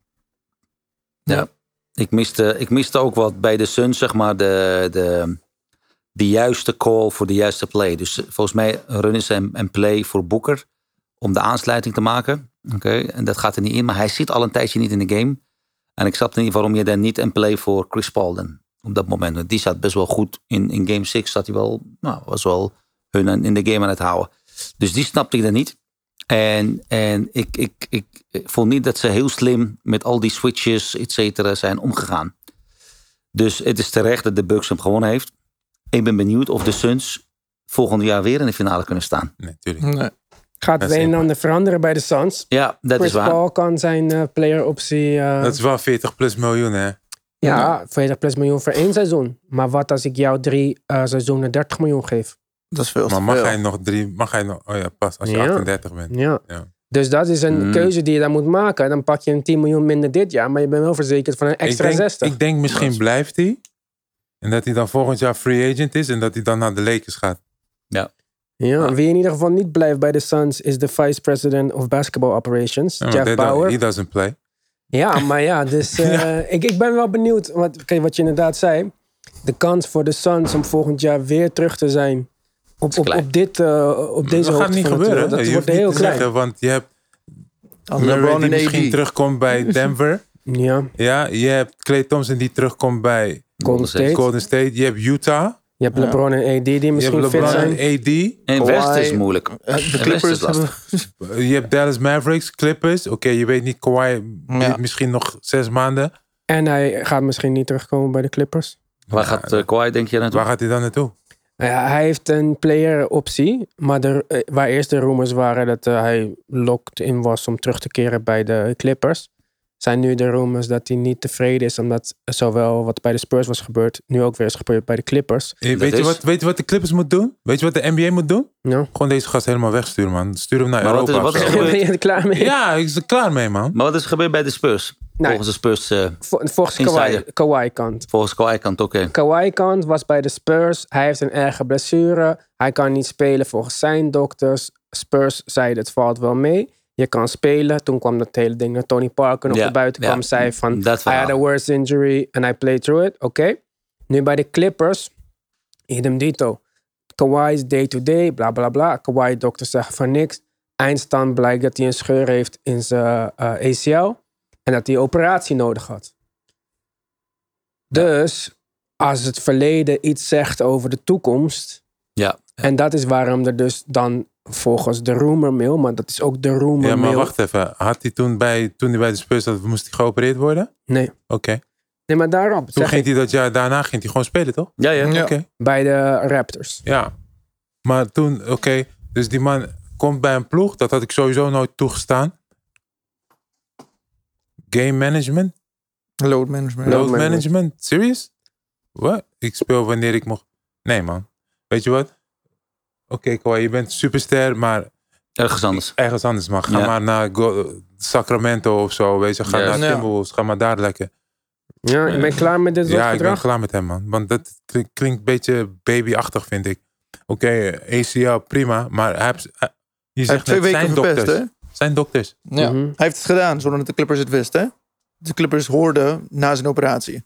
Ja. Ik miste, ik miste ook wat bij de Suns, zeg maar, de, de, de juiste call voor de juiste play. Dus eh, volgens mij runnen ze een, een play voor Boeker om de aansluiting te maken. Oké, en dat gaat er niet in, maar hij zit al een tijdje niet in de game. En ik snapte niet waarom je dan niet een play voor Chris Paul dan op dat moment. Want die zat best wel goed in, in game 6, zat hij wel, nou, was wel hun in de game aan het houden. Dus die snapte ik dan niet. En, en ik, ik, ik, ik vond niet dat ze heel slim met al die switches, et cetera, zijn omgegaan. Dus het is terecht dat de Bucks hem gewonnen heeft. Ik ben benieuwd of de Suns volgend jaar weer in de finale kunnen staan. Nee, natuurlijk. Nee. Gaat het een en ander veranderen bij de Suns? Ja, dat Chris is waar. Paul kan zijn eh, player optie... eh, Dat is wel 40 plus miljoen, hè? ja, 40 plus miljoen voor één seizoen. Maar wat als ik jou drie eh, seizoenen 30 miljoen geef? Dat is veel te Maar mag veel. hij nog drie, mag hij nog, oh ja, pas als je Ja. 38 bent. Ja. Ja. Dus dat is een Hmm. keuze die je dan moet maken. Dan pak je een 10 miljoen minder dit jaar, maar je bent wel verzekerd van een extra ik denk, 60. Ik denk misschien blijft hij. En dat hij dan volgend jaar free agent is en dat hij dan naar de Lakers gaat. Ja, wie in ieder geval niet blijft bij de Suns is de vice president of basketball operations, Ja, maar Jeff Bauer. He doesn't play. Ja, maar ja, dus [LAUGHS] eh, ik, ik ben wel benieuwd. Wat, kijk, wat je inderdaad zei. De kans voor de Suns om volgend jaar weer terug te zijn op, op, dit, eh, op deze dat gaat niet gebeuren. je Dat hoeft wordt niet heel te klein. zeggen, want je hebt Als Murray die en misschien AD. terugkomt bij [LAUGHS] Denver. Ja, ja, je hebt Clay Thompson die terugkomt bij Golden State. Golden State. Je hebt Utah. Je hebt LeBron en AD die Je misschien hebt fit LeBron zijn. en AD. En Kawhi- West is moeilijk. Eh, De Clippers is lastig. hebben... Je hebt Dallas Mavericks, Clippers. Oké, je weet niet, Kawhi Ja. misschien nog zes maanden. En hij gaat misschien niet terugkomen bij de Clippers. Waar gaat uh, Kawhi denk je naartoe? Waar gaat hij dan naartoe? Nou Ja, hij heeft een player optie. Maar de, eh, waar eerst de rumors waren dat hij locked in was om terug te keren bij de Clippers. Zijn nu de rumors dat hij niet tevreden is. Omdat zowel wat bij de Spurs was gebeurd. Nu ook weer is gebeurd bij de Clippers. Weet je, is- wat, weet je wat de Clippers moet doen? Weet je wat de NBA moet doen? Ja. Gewoon deze gast helemaal wegsturen, man. Stuur hem naar Maar wat Europa. is- wat is er [LAUGHS] Ben je er klaar mee? Ja, ik is er klaar mee, man. Maar wat is er gebeurd bij de Spurs? Nee. Volgens de Spurs, eh, Vol- Volgens. Kawhi, Kawhi kant. volgens Kawhi kant ook. eh, Kawhi kant was bij de Spurs. Hij heeft een erge blessure. Hij kan niet spelen volgens zijn dokters. Spurs zeiden het valt wel mee. Je kan spelen. Toen kwam dat hele ding naar Tony Parker nog naar buiten kwam. Zei van, Dat I had a worse injury and I played through it. Oké. Nu bij de Clippers. Idem dito. Kawhi is day-to-day, bla bla bla. Kawhi dokters zeggen van niks. Eindstand blijkt dat hij een scheur heeft in zijn eh, ACL. En dat hij operatie nodig had. Dus als het verleden iets zegt over de toekomst. Ja. En dat is waarom er dus dan volgens de rumor mail, maar dat is ook de rumor Ja, maar mail. wacht even. Had hij toen bij, toen hij bij de Spurs zat, moest hij geopereerd worden? Nee. Oké. Nee, maar daarom. Toen ging ik, hij dat jaar daarna ging hij gewoon spelen, toch? Ja, ja. Ja. Oké. bij de Raptors. Ja. Maar toen, oké. dus die man komt bij een ploeg. Dat had ik sowieso nooit toegestaan. Game management? Load management. Load management. management? Serious? Wat? Ik speel wanneer ik mocht. Nee, man. Weet je wat? Oké, Kawhi, je bent superster, maar Ergens anders. ergens anders, man. Ga Ja. maar naar Go- Sacramento of zo, weet je. Ga Ja. naar Ja. Timberwolves, ga maar daar lekker. Ja, ik ben klaar met dit soort Ja, ik ben klaar met hem, man. Want dat klink- klinkt een beetje babyachtig, vind ik. Oké, ACL, prima. Maar hij heeft, hij- je Hij zegt heeft twee net, weken zijn verpest, dokters. hè? Zijn dokters. Ja. Mhm. Hij heeft het gedaan zonder dat de Clippers het wisten, hè? De Clippers hoorden na zijn operatie.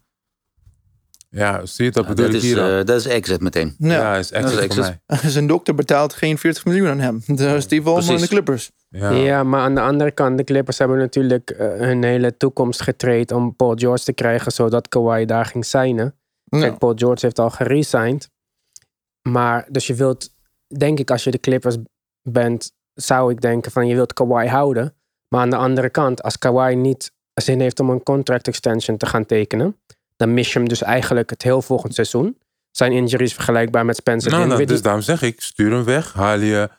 Ja, zie je, dat bedoel dat, ik is, hier eh, dat is exit meteen. Ja. Ja, is Dat is voor exit. mij. [LAUGHS] zijn dokter betaalt geen 40 miljoen aan hem. Dus die Ballmer en de. Clippers. Ja. Ja. maar aan de andere kant, de Clippers hebben natuurlijk eh, hun hele toekomst getraind om Paul George te krijgen, zodat Kawhi daar ging signen. Ja. Kijk, Paul George heeft al geresigned. Maar, dus je wilt, denk ik, als je de Clippers bent, zou ik denken van je wilt Kawhi houden. Maar aan de andere kant, als Kawhi niet zin heeft om een contract extension te gaan tekenen, dan mis je hem dus eigenlijk het heel volgend seizoen. Zijn injuries vergelijkbaar met Spencer Nou, nou, dus daarom zeg ik, stuur hem weg. Haal je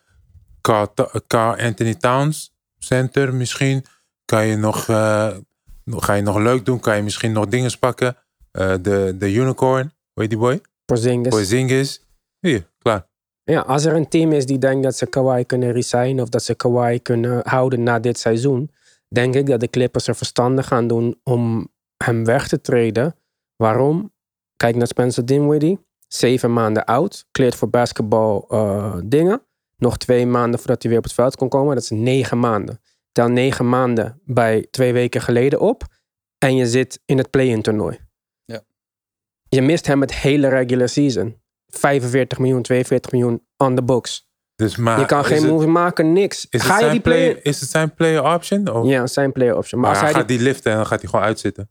Carl, Carl Anthony Towns, center misschien. Kan je nog, eh, nog- ga je nog leuk doen? Kan je misschien nog dingen pakken? Eh, de, de unicorn, hoe heet die boy? Porzingis. Porzingis. Hier, klaar. Ja, als er een team is die denkt dat ze Kawhi kunnen resignen of dat ze Kawhi kunnen houden na dit seizoen, denk ik dat de Clippers er verstandig gaan doen om hem weg te treden. Waarom? Kijk naar Spencer Dinwiddie. Zeven maanden oud. Kleert voor basketbal eh, dingen. Nog twee maanden voordat hij weer op het veld kon komen. Dat is negen maanden. Tel negen maanden bij twee weken geleden op. En je zit in het play-in toernooi. Ja. Je mist hem het hele regular season. 45 miljoen, 42 miljoen on the books. Dus, maar je kan geen move maken, niks. Is Ga het je zijn die play, play... is het zijn player option? Of? Ja, zijn player option. Maar Maar als hij hij die gaat die liften en dan gaat hij gewoon uitzitten.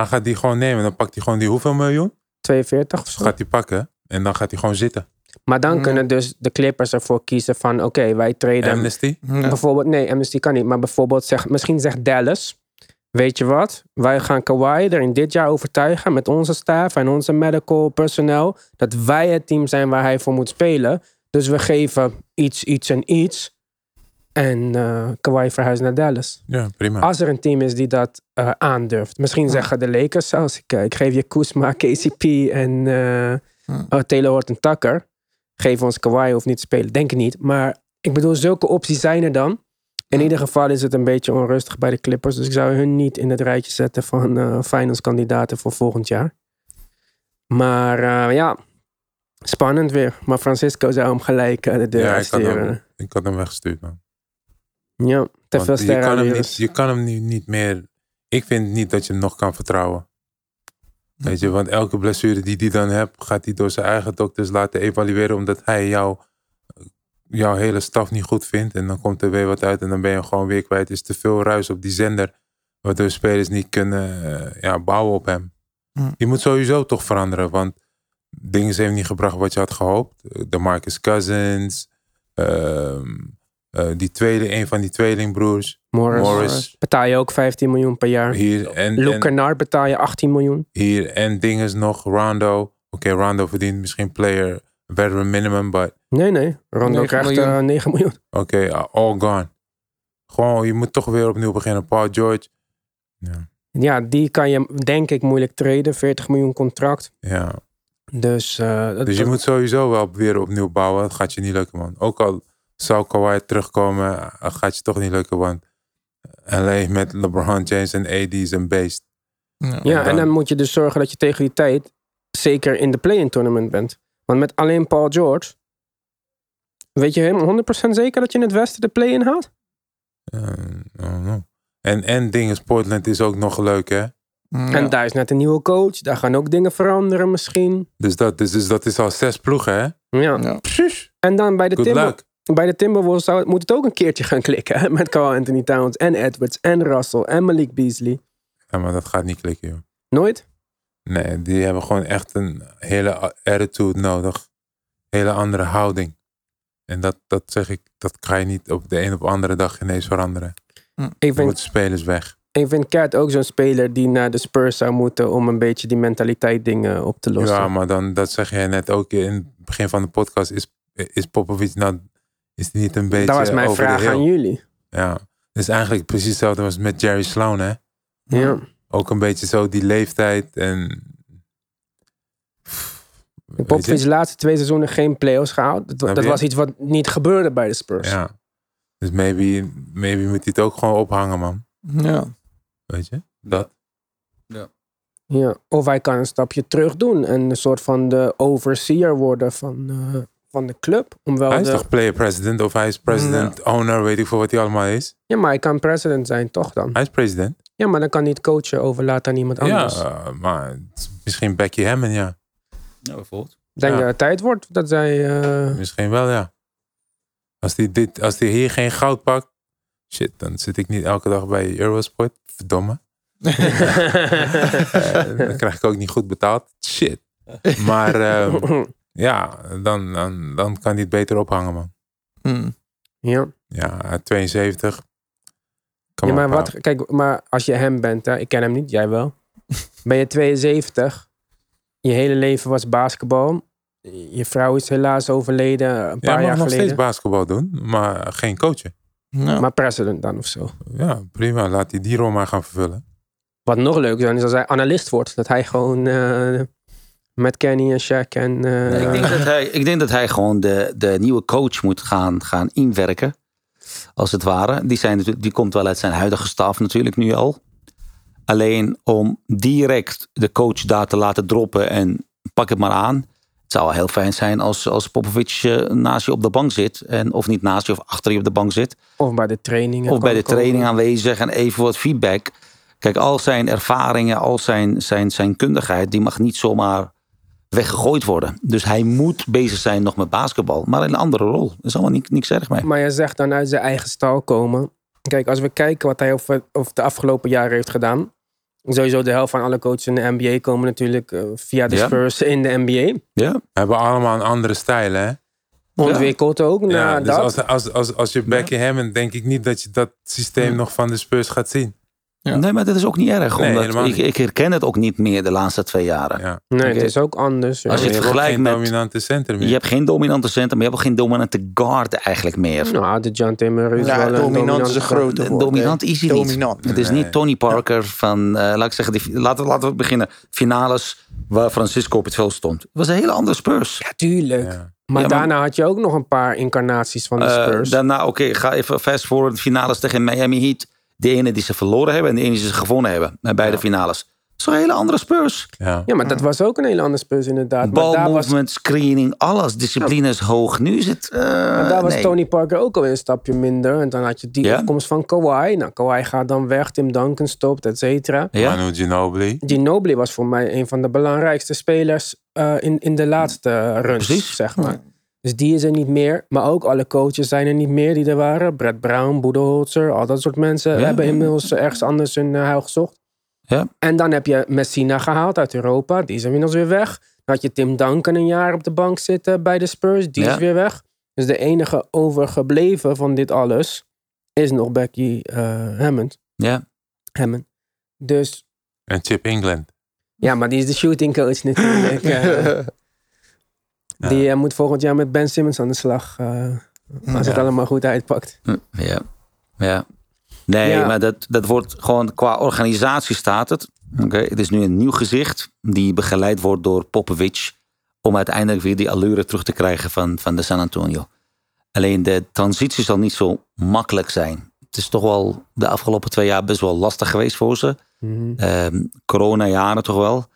Hij gaat die gewoon nemen. Dan pakt hij gewoon die hoeveel miljoen? 42 of zo. Gaat hij pakken. En dan gaat hij gewoon zitten. Maar dan Mm. kunnen dus de Clippers ervoor kiezen van... Oké, wij treden hem Amnesty. Bijvoorbeeld, nee, Amnesty kan niet. Maar bijvoorbeeld, zeg, misschien zegt Dallas... Weet je wat? Wij gaan Kawhi er in dit jaar overtuigen... met onze staf en onze medical personnel... dat wij het team zijn waar hij voor moet spelen. Dus we geven iets, iets en iets. En eh Kawhi verhuist naar Dallas. Ja, prima. Als er een team is die dat eh, aandurft. Misschien zeggen de Lakers zelfs... Ik, eh, ik geef je Kuzma, [LAUGHS] KCP en eh Ja. oh, Taylor Horton Tucker. Geef ons Kawhi of niet te spelen. Denk ik niet. Maar ik bedoel, zulke opties zijn er dan. In ieder geval is het een beetje onrustig bij de Clippers. Dus ik zou hun niet in het rijtje zetten van eh finals kandidaten voor volgend jaar. Maar ja, spannend weer. Maar Francisco zou hem gelijk de deur ja, ik had, hem, ik had hem weggestuurd, man. Ja, te veel je kan hem sterren. niet, je kan hem nu niet meer... Ik vind niet dat je hem nog kan vertrouwen. Weet je, want elke blessure die hij dan hebt, gaat hij door zijn eigen dokters laten evalueren, omdat hij jou, jouw hele staf niet goed vindt. En dan komt er weer wat uit en dan ben je hem gewoon weer kwijt. Er is te veel ruis op die zender, waardoor spelers niet kunnen eh, ja, bouwen op hem. Hm. Die moet sowieso toch veranderen, want dingen heeft niet gebracht wat je had gehoopt. De Marcus Cousins, ehm, eh, die tweede, een van die tweelingbroers, Morris. Morris. Betaal je ook 15 miljoen per jaar. hier en, Luke en Kennard betaal je 18 miljoen. hier en dinges nog, Rondo. Oké, Rondo verdient misschien player veteran minimum, but Nee, nee. Rondo 9 krijgt miljoen. eh, 9 miljoen. oké, uh, all gone. Gewoon, je moet toch weer opnieuw beginnen. Paul George. Ja, Ja, die kan je denk ik moeilijk traden. 40 miljoen contract. ja. Dus, eh, Dus je moet sowieso wel weer opnieuw bouwen. Dat gaat je niet lukken, man. Ook al zou Kawhi terugkomen, uh, gaat je toch niet lukken, want LA met LeBron James en AD is een beest. Ja. ja, en en dan- moet je dus zorgen dat je tegen die tijd zeker in de play-in tournament bent. Want met alleen Paul George, weet je helemaal 100% zeker dat je in het westen de play-in haalt? Uh, I don't know. En, en dinges, Portland is ook nog leuk, hè? Ja. En daar is net een nieuwe coach. Daar gaan ook dingen veranderen misschien. Dus dat, dus, dus dat is al zes ploegen, hè? Ja. Ja. Precies. En dan bij de, Timber. Bij de Timberwolves zou het, moet het ook een keertje gaan klikken. hè? Met Carl Anthony Towns en Edwards en Russell en Malik Beasley. Ja, maar dat gaat niet klikken, joh. Nooit? Nee, die hebben gewoon echt een hele attitude nodig. Hele andere houding. En dat, dat zeg ik, dat ga je niet op de een op de andere dag ineens veranderen. Ik Dan vind, moeten spelers weg. ik vind Cat ook zo'n speler die naar de Spurs zou moeten om een beetje die mentaliteit dingen op te lossen. Ja, maar dan, dat zeg jij net ook in het begin van de podcast. Is, is Popovic nou, is die niet een beetje dat was mijn over vraag aan jullie. Ja, dus eigenlijk precies hetzelfde als met Jerry Sloan, hè? Ja. Ook een beetje zo die leeftijd en... Popovic de laatste twee seizoenen geen play-offs gehaald. Dat, was iets wat niet gebeurde bij de Spurs. Ja. Dus maybe, maybe moet hij het ook gewoon ophangen, man. Ja. Weet je? Dat. Ja. Of hij kan een stapje terug doen en een soort van de overseer worden van, eh, van de club. Om wel Hij is de- toch player president of hij is president, owner, weet ik veel wat hij allemaal is. Ja, maar hij kan president zijn toch dan? Hij is president. Ja, maar dan kan hij het coachen overlaten aan iemand anders. Ja, maar misschien Becky Hammond, ja. Ja, bijvoorbeeld. Ik denk ja. dat het tijd wordt dat zij... eh, Misschien wel, ja. Als hij dit, als hij hier geen goud pakt, shit, dan zit ik niet elke dag bij Eurosport. Verdomme. [LAUGHS] [LAUGHS] Eh, dan krijg ik ook niet goed betaald. Shit. Maar ehm, [LAUGHS] ja, dan, dan, dan kan hij het beter ophangen, man. Mm. ja. Ja, 72. Kom ja, maar, wat, kijk, maar als je hem bent, hè, ik ken hem niet, jij wel. [LAUGHS] Ben je 72, je hele leven was basketbal. Je vrouw is helaas overleden een Ja, paar jaar mag nog geleden. steeds basketbal doen, maar geen coachen. Ja. Maar president dan of zo. Ja, prima. Laat hij die rol maar gaan vervullen. Wat nog leuk is, is als hij analist wordt. Dat hij gewoon eh, met Kenny en Shaq en... eh, Nee, ik, denk dat hij, ik denk dat hij gewoon de, de nieuwe coach moet gaan, gaan inwerken. als het ware. Die, zijn, die komt wel uit zijn huidige staf natuurlijk nu al. Alleen om direct de coach daar te laten droppen en pak het maar aan. Het zou wel heel fijn zijn als, als Popovic eh, naast je op de bank zit. En, of niet naast je of achter je op de bank zit. Of bij de trainingen. Of bij de komen. training aanwezig en even wat feedback. Kijk, al zijn ervaringen, al zijn, zijn, zijn kundigheid, die mag niet zomaar weggegooid worden. Dus hij moet bezig zijn nog met basketbal, maar in een andere rol. Er is allemaal niks, niks erg mee. Maar je zegt dan uit zijn eigen stal komen. Kijk, als we kijken wat hij over, over de afgelopen jaren heeft gedaan. Sowieso de helft van alle coaches in de NBA komen natuurlijk eh, via de Ja. Spurs in de NBA. Ja, We hebben allemaal een andere stijl, hè? Ontwikkeld ook na Ja, dus dat. als, als, als, als je Becky Hammond, denk ik niet dat je dat systeem nog van de Spurs gaat zien. Ja. nee, maar dat is ook niet erg. Omdat ik, niet. ik herken het ook niet meer de laatste twee jaren. Ja. nee, het is ook anders. ja. Als je het vergelijkt geen met- dominante center meer. Je hebt geen dominante center, maar je hebt ook geen dominante guard eigenlijk meer. Nou, de John Timmer is Ja, wel een dominant is een grote woord. Dominant is hij niet. Het is Nee. niet Tony Parker van, eh, laat ik zeggen, die, laten, we- laten we beginnen. Finales waar Francisco op het veld stond. Het was een hele andere Spurs. Ja, tuurlijk. Ja. Maar Ja, maar- daarna had je ook nog een paar incarnaties van de Eh, Spurs. daarna, oké, ga even fast forward. Finales tegen Miami Heat. De ene die ze verloren hebben en de ene die ze gewonnen hebben. Bij beide finales. Dat is een hele andere Spurs. Ja. ja, maar dat was ook een hele andere Spurs inderdaad. Maar Bal daar was, movement, screening, alles. Discipline is hoog. Nu is het... eh, maar daar was nee. Tony Parker ook al een stapje minder. En dan had je die Ja? opkomst van Kawhi. Nou, Kawhi gaat dan weg. Tim Duncan stopt, et cetera. Ja? Manu Ginobili. Ginobili was voor mij een van de belangrijkste spelers eh, in, in de laatste runs, Precies. zeg maar. Dus die is er niet meer. Maar ook alle coaches zijn er niet meer die er waren. Brett Brown, Budenholzer, al dat soort mensen Ja. hebben inmiddels ergens anders hun uh, huil gezocht. Ja. En dan heb je Messina gehaald uit Europa. Die is inmiddels weer weg. Dan had je Tim Duncan een jaar op de bank zitten bij de Spurs. Die Ja. is weer weg. Dus de enige overgebleven van dit alles is nog Becky eh, Hammond. Ja. Hammond. Dus En Chip England. ja, maar die is de shooting coach natuurlijk. [LAUGHS] Die eh, moet volgend jaar met Ben Simmons aan de slag. eh, als het allemaal goed uitpakt. Hm, Ja. ja. Nee, Ja. maar dat, dat wordt gewoon qua organisatie staat het. Oké, Het is nu een nieuw gezicht die begeleid wordt door Popovic. Om uiteindelijk weer die allure terug te krijgen van, van de San Antonio. Alleen de transitie zal niet zo makkelijk zijn. Het is toch wel de afgelopen twee jaar best wel lastig geweest voor ze. Mhm. Ehm, corona-jaren toch wel.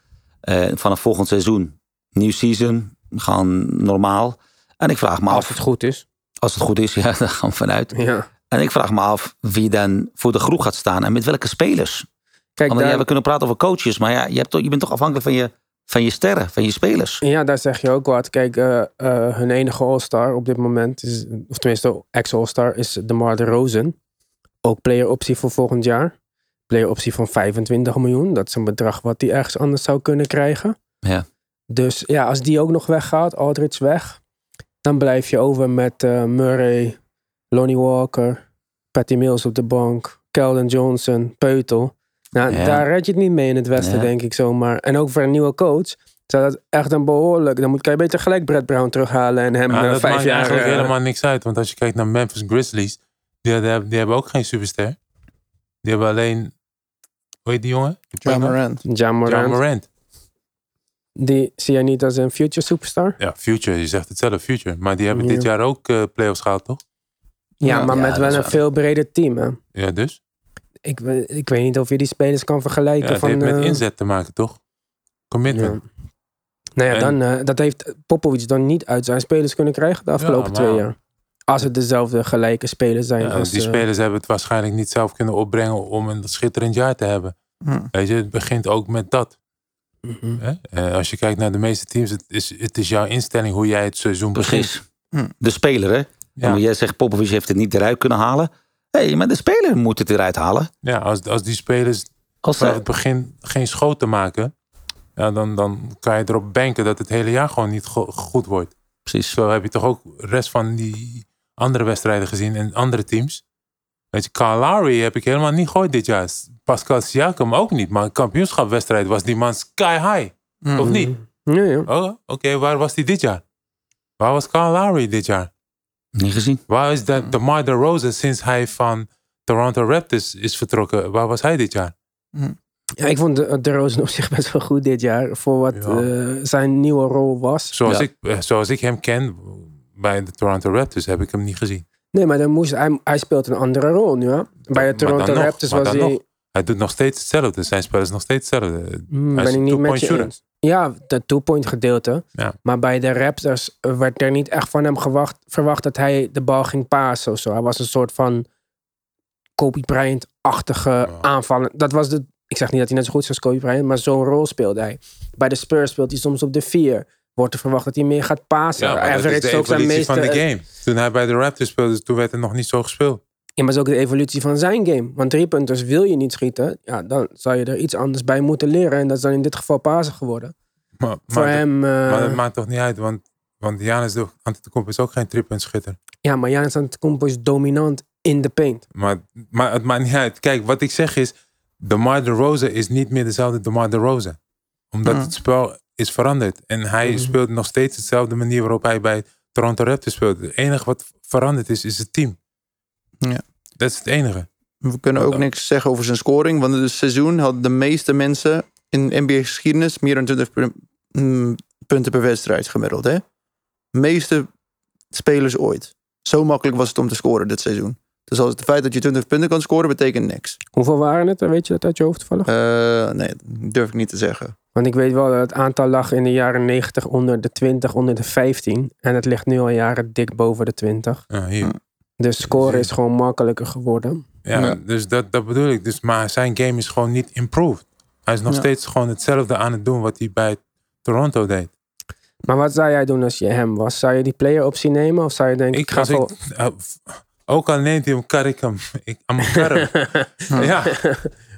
Eh, vanaf volgend seizoen, nieuw season, gaan normaal. En ik vraag me Als af, het goed is. als het goed is, ja, [LAUGHS] daar gaan we vanuit. Ja. En ik vraag me af wie dan voor de groep gaat staan en met welke spelers. Kijk, Want ja, we kunnen praten over coaches, maar ja, je, hebt toch, je bent toch afhankelijk van je, van je sterren, van je spelers. ja, daar zeg je ook wat. Kijk, eh, eh, hun enige All-Star op dit moment, is, of tenminste ex-All-Star, is DeMar DeRozan. Ook player optie voor volgend jaar. Player optie van 25 miljoen. Dat is een bedrag wat hij ergens anders zou kunnen krijgen. Ja. Dus ja, als die ook nog weggaat, Aldridge weg, dan blijf je over met eh, Murray, Lonnie Walker, Patty Mills op de bank, Keldon Johnson, Peutel. Nou, Ja. daar red je het niet mee in het Westen, Ja. denk ik zomaar. En ook voor een nieuwe coach zou dat echt een behoorlijk... Dan moet kan je beter gelijk Brett Brown terughalen en hem Ja, eh, dat vijf maakt jaar... eigenlijk eh, helemaal niks uit. Want als je kijkt naar Memphis Grizzlies, die, hebben, die hebben ook geen superster. Die hebben alleen, hoe heet die jongen? Morant. Morant, Morant. Die zie jij niet als een future superstar? Ja, Future, je zegt het zelf, Future. Maar die hebben Ja. dit jaar ook eh playoffs gehaald, toch? Ja, Ja, maar ja, met wel een waar. veel breder team. Hè? Ja, dus. Ik, ik weet niet of je die spelers kan Ja, vergelijken. het van, heeft met eh, inzet te maken, toch? Commitment. Ja. Nou ja, En- dan, eh, dat heeft Popovic dan niet uit zijn spelers kunnen krijgen de afgelopen maar- twee jaar. Als het dezelfde gelijke spelers zijn. Ja, als, die spelers hebben het waarschijnlijk niet zelf kunnen opbrengen om een schitterend jaar te hebben. Hm. Weet je, het begint ook met dat. Eh, als je kijkt naar de meeste teams, het is, het is jouw instelling hoe jij het seizoen begint. Precies. Hm. De speler, hè? Ja. Jij zegt Popovic heeft het niet eruit kunnen halen. Hé, hey, maar de speler moet het eruit halen. Ja, als, als die spelers Als vanaf ze, het begin geen schoten maken, ja, dan, dan kan je erop banken dat het hele jaar gewoon niet go- goed wordt. precies. Zo heb je toch ook de rest van die andere wedstrijden gezien en andere teams. Weet je, Lowry heb ik helemaal niet gegooid dit jaar. Pascal Siakam ook niet. Maar een kampioenschapwedstrijd was die man sky high. Of niet? Ja, ja. Oh, oké. Waar was die dit jaar? Waar was Kyle Lowry dit jaar? Niet gezien. Waar is de, de Mar Rosa sinds hij van Toronto Raptors is vertrokken? Waar was hij dit jaar? Ja, ik vond de, de Rozen op zich best wel goed dit jaar. Voor wat Ja. eh, zijn nieuwe rol was. Zoals, Ja. ik, eh, zoals ik hem ken bij de Toronto Raptors heb ik hem niet gezien. Nee, maar dan moest, hij, hij speelt een andere rol nu, hè? Bij de Toronto nog, Raptors was hij... nog. Hij doet nog steeds hetzelfde. Zijn spel is nog steeds hetzelfde. Hmm, ben ik niet met je eens. Ja, de two-point gedeelte. Ja. Maar bij de Raptors werd er niet echt van hem gewacht, verwacht dat hij de bal ging pasen of zo. Hij was een soort van Kobe Bryant-achtige aanvallen. Dat was de, ik zeg niet dat hij net zo goed is als Kobe Bryant, maar zo'n rol speelde hij. Bij de Spurs speelt hij soms op de vier. Wordt er verwacht dat hij meer gaat pasen. Ja, dat is de ook zijn meeste, van de game. Toen hij bij de Raptors speelde, toen werd het nog niet zo gespeeld. Ja, maar het is ook de evolutie van zijn game. Want driepunters wil je niet schieten. Ja, dan zou je er iets anders bij moeten leren. En dat is dan in dit geval pasen geworden. Maar, Voor maar, hem... eh, maar dat maakt toch niet uit, want, want Giannis de Antetokounmpo is ook geen driepuntschutter. Ja, maar Giannis Antetokounmpo is dominant in de paint. Maar, maar het maakt niet uit. Kijk, wat ik zeg is, DeMar DeRozan is niet meer dezelfde DeMar DeRozan. Omdat Ja. het spel is veranderd. En hij Mhm. speelt nog steeds dezelfde manier waarop hij bij Toronto Raptors speelt. Het enige wat veranderd is, is het team. Ja. Dat is het enige. We kunnen ook niks zeggen over zijn scoring. Want in het seizoen hadden de meeste mensen in NBA-geschiedenis meer dan 20 pu- mm, punten per wedstrijd gemiddeld. Hè? meeste spelers ooit. Zo makkelijk was het om te scoren dit seizoen. Dus als het feit dat je 20 punten kan scoren, betekent niks. Hoeveel waren het? Weet je dat uit je hoofd toevallig? Eh, nee, dat durf ik niet te zeggen. Want ik weet wel dat het aantal lag in de jaren 90 onder de 20, onder de 15. En het ligt nu al jaren dik boven de 20. Ja, hier. Dus scoren is gewoon makkelijker geworden. Ja, Ja. dus dat, dat bedoel ik. Dus, maar zijn game is gewoon niet improved. Hij is nog Ja. steeds gewoon hetzelfde aan het doen wat hij bij Toronto deed. Maar wat zou jij doen als je hem was? Zou je die player optie nemen? Of zou je denken, ik, Ik, ga ik, eh, ook al neemt hij hem, kar ik hem. [LAUGHS] Ik, kar hem. [LAUGHS] ja,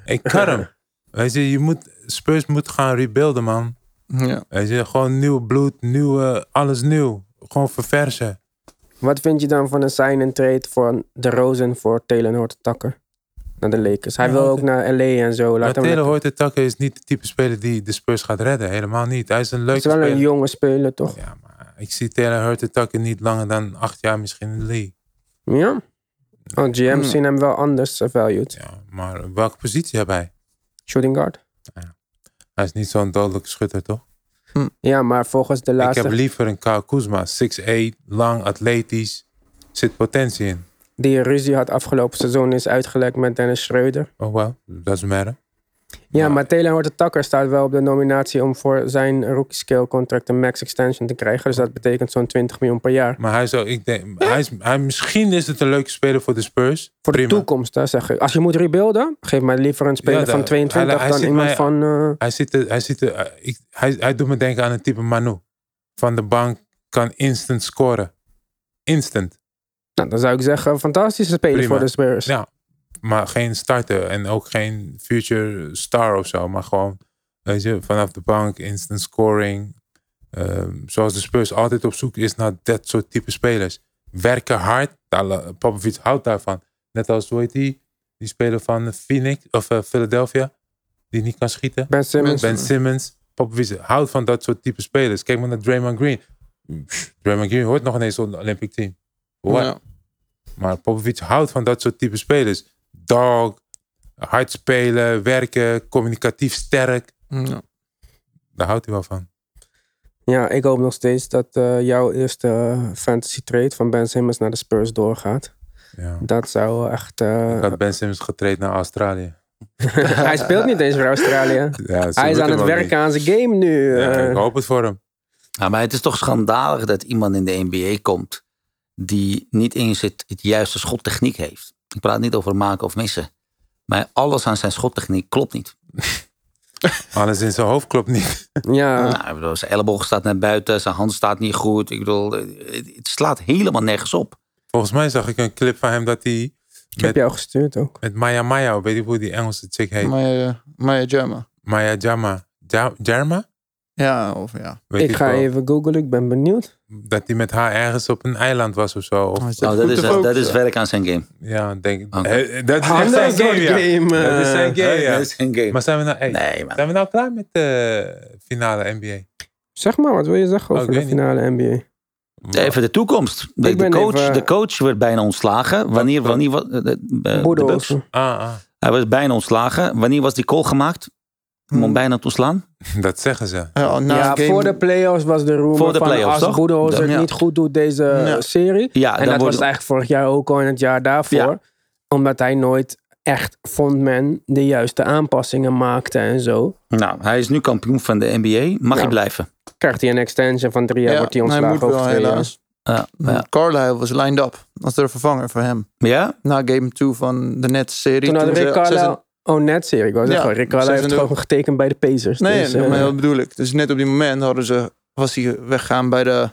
ik kar hem. Weet je, je moet, Spurs moet gaan rebuilden, man. Ja. Weet je, gewoon nieuw bloed, nieuwe, alles nieuw. Gewoon verversen. Wat vind je dan van een sign and trade voor de Rosen voor Taylor Horton Tucker? Naar de Lakers. Hij Ja, wil ook naar LA en zo. Maar Laat Taylor lekker- Horton Tucker is niet de type speler die de Spurs gaat redden. Helemaal niet. Hij is een Het leuke is wel een speler. jonge speler, toch? Ja, maar ik zie Taylor Horton Tucker niet langer dan acht jaar misschien in de league. Ja? Oh, GM's Hmm. zien hem wel anders eh, valued. Ja, maar welke positie heb hij? Shooting guard. Hij is niet zo'n dodelijke schutter, toch? Ja, maar volgens de Ik laatste... heb liever een Kyle Kuzma. 6'8, lang, atletisch. Zit potentie in. Die ruzie had afgelopen seizoen is uitgelekt met Dennis Schreuder. Oh well, doesn't matter. Ja, Maar- maar Taylor Horton Tucker staat wel op de nominatie om voor zijn rookie scale contract een max extension te krijgen. Dus dat betekent zo'n 20 miljoen per jaar. Maar hij zou, ik denk, hij is, hij, misschien is het een leuke speler voor de Spurs. Voor de Prima. toekomst, hè, zeg ik. Als je moet rebuilden, geef mij liever een speler Ja, van de- 22 hij- hij dan iemand mij- van... eh, Hij, zit hij, zit eh, ik, hij, hij doet me denken aan een type Manu. Van de bank kan instant scoren. Instant. nou, dan zou ik zeggen, fantastische speler Prima. voor de Spurs. Ja, maar geen starter en ook geen future star of zo. Maar gewoon, weet je, vanaf de bank, instant scoring. Ehm, zoals de Spurs altijd op zoek is naar dat soort type spelers. Werken hard, Popovic houdt daarvan. Net als, hoe heet die? Die speler van Phoenix, of eh, Philadelphia, die niet kan schieten. Ben Simmons. Ben Simmons, Popovic houdt van dat soort type spelers. Kijk maar naar Draymond Green. Draymond Green hoort nog ineens op het Olympic team. What? Ja. Maar Popovic houdt van dat soort type spelers. Dog, hard spelen, werken, communicatief sterk. Ja. Daar houdt hij wel van. Ja, ik hoop nog steeds dat eh, jouw eerste eh, fantasy trade van Ben Simmons naar de Spurs doorgaat. Ja. Dat zou echt... eh, Ik had Ben Simmons getraind naar Australië. [LAUGHS] hij speelt niet eens voor Australië. [LAUGHS] Ja, Hij is aan het werken aan zijn game nu. Ja, ik hoop het voor hem. Ja, maar het is toch schandalig dat iemand in de NBA komt die niet eens het, het juiste schottechniek heeft. Ik praat niet over maken of missen. Maar alles aan zijn schottechniek klopt niet. [LAUGHS] Alles in zijn hoofd klopt niet. ja, [LAUGHS] Nou, ik bedoel, zijn elleboog staat naar buiten, zijn hand staat niet goed. Ik bedoel, het, het slaat helemaal nergens op. Volgens mij zag ik een clip van hem dat hij ik heb met, jou gestuurd ook. met Maya Maya, weet je hoe die Engelse chick heet? Maya, Maya Jama. Maya Jama. Ja, Jarma? Ja, of ja. Weet ik ga wel. even googlen, ik ben benieuwd. Dat hij met haar ergens op een eiland was of zo. Of, Oh, dat, is, dat focussen. is werk aan zijn game. ja, denk. Eh, Dat is echt zijn game, ja. game, Dat is eh. zijn game, ja. Dat is zijn game. Maar zijn we nou, hey, Nee, man. zijn we nou klaar met de finale NBA? Zeg maar, wat wil je zeggen Oh, over de weet niet. finale NBA? Even de toekomst. De, de coach, even- de coach werd bijna ontslagen. Wanneer, wanneer was de, de, de Bucks? Olsen. Ah, ah. Hij was bijna ontslagen. Wanneer was die call gemaakt? Om hem bijna te ontslaan. [LAUGHS] Dat zeggen ze. Ja, na ja, een game- voor de playoffs was de rumor Voor de van play-offs, als toch? Budenholzer het Ja. niet goed doet deze Ja. serie. Ja, en dat was het eigenlijk vorig jaar ook al en het jaar daarvoor. Ja. Omdat hij nooit echt, vond men, de juiste aanpassingen maakte en zo. Nou, hij is nu kampioen van de NBA. Mag Ja. hij blijven? Krijgt hij een extension van drie jaar, Ja, wordt hij hij ontslagen moet wel over twee jaar. helaas. Ja, ja. Carlisle was lined up als de vervanger voor hem. ja? Na game 2 van de Nets-serie. Toen had toen Rick ze- Carlisle... Oh, net serie. Ik wou Ja, zeggen, Rick Carlisle heeft 26. gewoon getekend bij de Pacers. Nee, dus, nee, eh, maar dat bedoel ik. Dus net op die moment hadden ze, was hij weggaan bij de,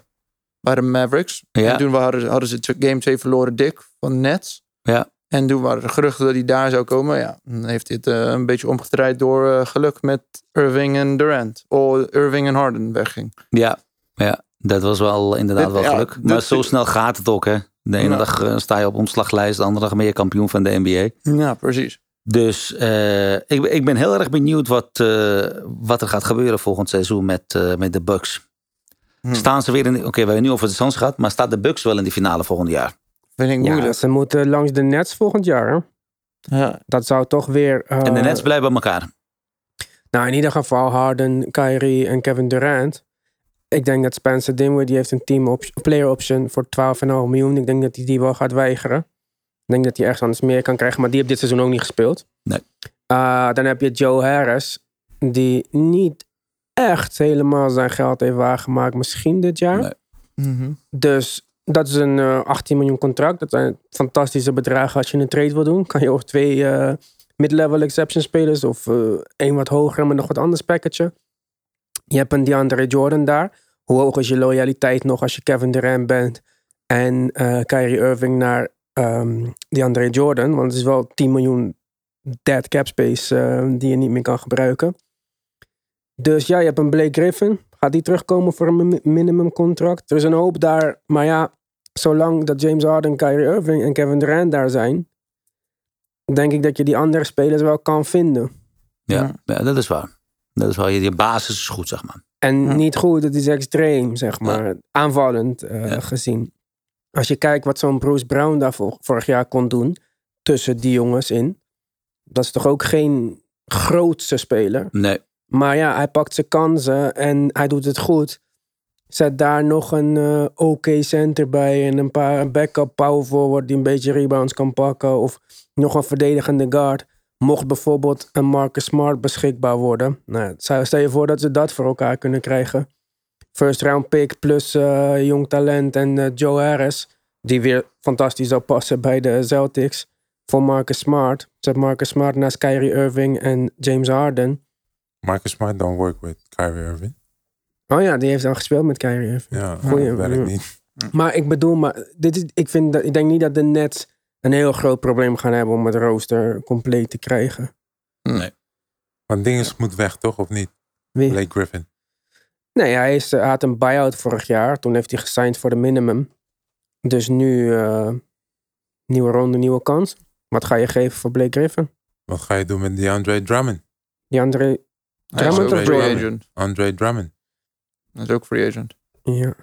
bij de Mavericks. Ja. En toen hadden, ze- hadden ze game 2 verloren dik van Nets. Ja. En toen waren er geruchten dat hij daar zou komen. Ja, dan heeft hij het eh, een beetje omgedraaid door eh, geluk met Irving en Durant. Of Irving en Harden wegging. Ja, ja, dat was wel inderdaad Dit- wel geluk. dit- Maar zo snel gaat het ook, hè? De ene Ja. dag sta je op omslaglijst, de andere dag ben je kampioen van de NBA. Ja, precies. Dus eh, ik, ik ben heel erg benieuwd wat, eh, wat er gaat gebeuren volgend seizoen met, eh, met de Bucks. Hm. Staan ze weer in... Oké, we hebben nu over de Suns gehad, maar staat de Bucks wel in de finale volgend jaar? Vind ik ja, moeilijk. ze moeten langs de Nets volgend jaar. Hè? Ja. Dat zou toch weer... eh, En de Nets blijven bij elkaar. Nou, in ieder geval Harden, Kyrie en Kevin Durant. Ik denk dat Spencer Dinwiddie heeft een team op, player option voor 12,5 miljoen. Ik denk dat hij die wel gaat weigeren. Ik denk dat hij ergens anders meer kan krijgen, maar die heeft dit seizoen ook niet gespeeld. Nee. Uh, dan heb je Joe Harris, die niet echt helemaal zijn geld heeft waargemaakt, misschien dit jaar. Nee. Mhm. Dus dat is een eh, 18 miljoen contract. Dat zijn fantastische bedragen als je een trade wil doen. Kan je ook twee eh, mid-level exception spelers of eh één wat hoger met nog wat anders package. Je hebt een DeAndre Jordan daar. Hoe hoog is je loyaliteit nog als je Kevin Durant bent en eh Kyrie Irving naar ehm DeAndre Jordan? Want het is wel 10 miljoen dead cap space eh, die je niet meer kan gebruiken. Dus ja, je hebt een Blake Griffin. Gaat die terugkomen voor een mi- minimum contract? Er is een hoop daar. Maar ja, zolang dat James Harden, Kyrie Irving en Kevin Durant daar zijn, denk ik dat je die andere spelers wel kan vinden. Ja, ja. dat is waar. Dat is waar. Je, je basis is goed, zeg maar. En Ja. niet goed, het is extreem, zeg maar. Aanvallend eh, Ja. gezien. Als je kijkt wat zo'n Bruce Brown daar vor- vorig jaar kon doen, tussen die jongens in. Dat is toch ook geen grootste speler. Nee. Maar ja, hij pakt zijn kansen en hij doet het goed. Zet daar nog een eh oké center bij en een paar backup power forward die een beetje rebounds kan pakken. Of nog een verdedigende guard. Mocht bijvoorbeeld een Marcus Smart beschikbaar worden. Nou, stel je voor dat ze dat voor elkaar kunnen krijgen. First round pick plus eh, jong talent en eh, Joe Harris. Die weer fantastisch zou passen bij de Celtics. Voor Marcus Smart. Zet Marcus Smart naast Kyrie Irving en James Harden. Marcus Smart don't work with Kyrie Irving. Oh ja, die heeft al gespeeld met Kyrie Irving. Ja, Goeie, dat werkt ja. niet. Maar ik bedoel, maar dit is, ik, vind dat, ik denk niet dat de Nets een heel groot probleem gaan hebben om het rooster compleet te krijgen. Want Dinges moet weg, toch? Of niet? Wie? Blake Griffin. Nee, hij, is, hij had een buyout vorig jaar. Toen heeft hij gesigned voor de minimum. Dus nu eh, nieuwe ronde, nieuwe kans. Wat ga je geven voor Blake Griffin? Wat ga je doen met DeAndre Drummond? Is Drummond ook of free Jordan? agent. Andre Drummond. Hij is ook free agent. ja.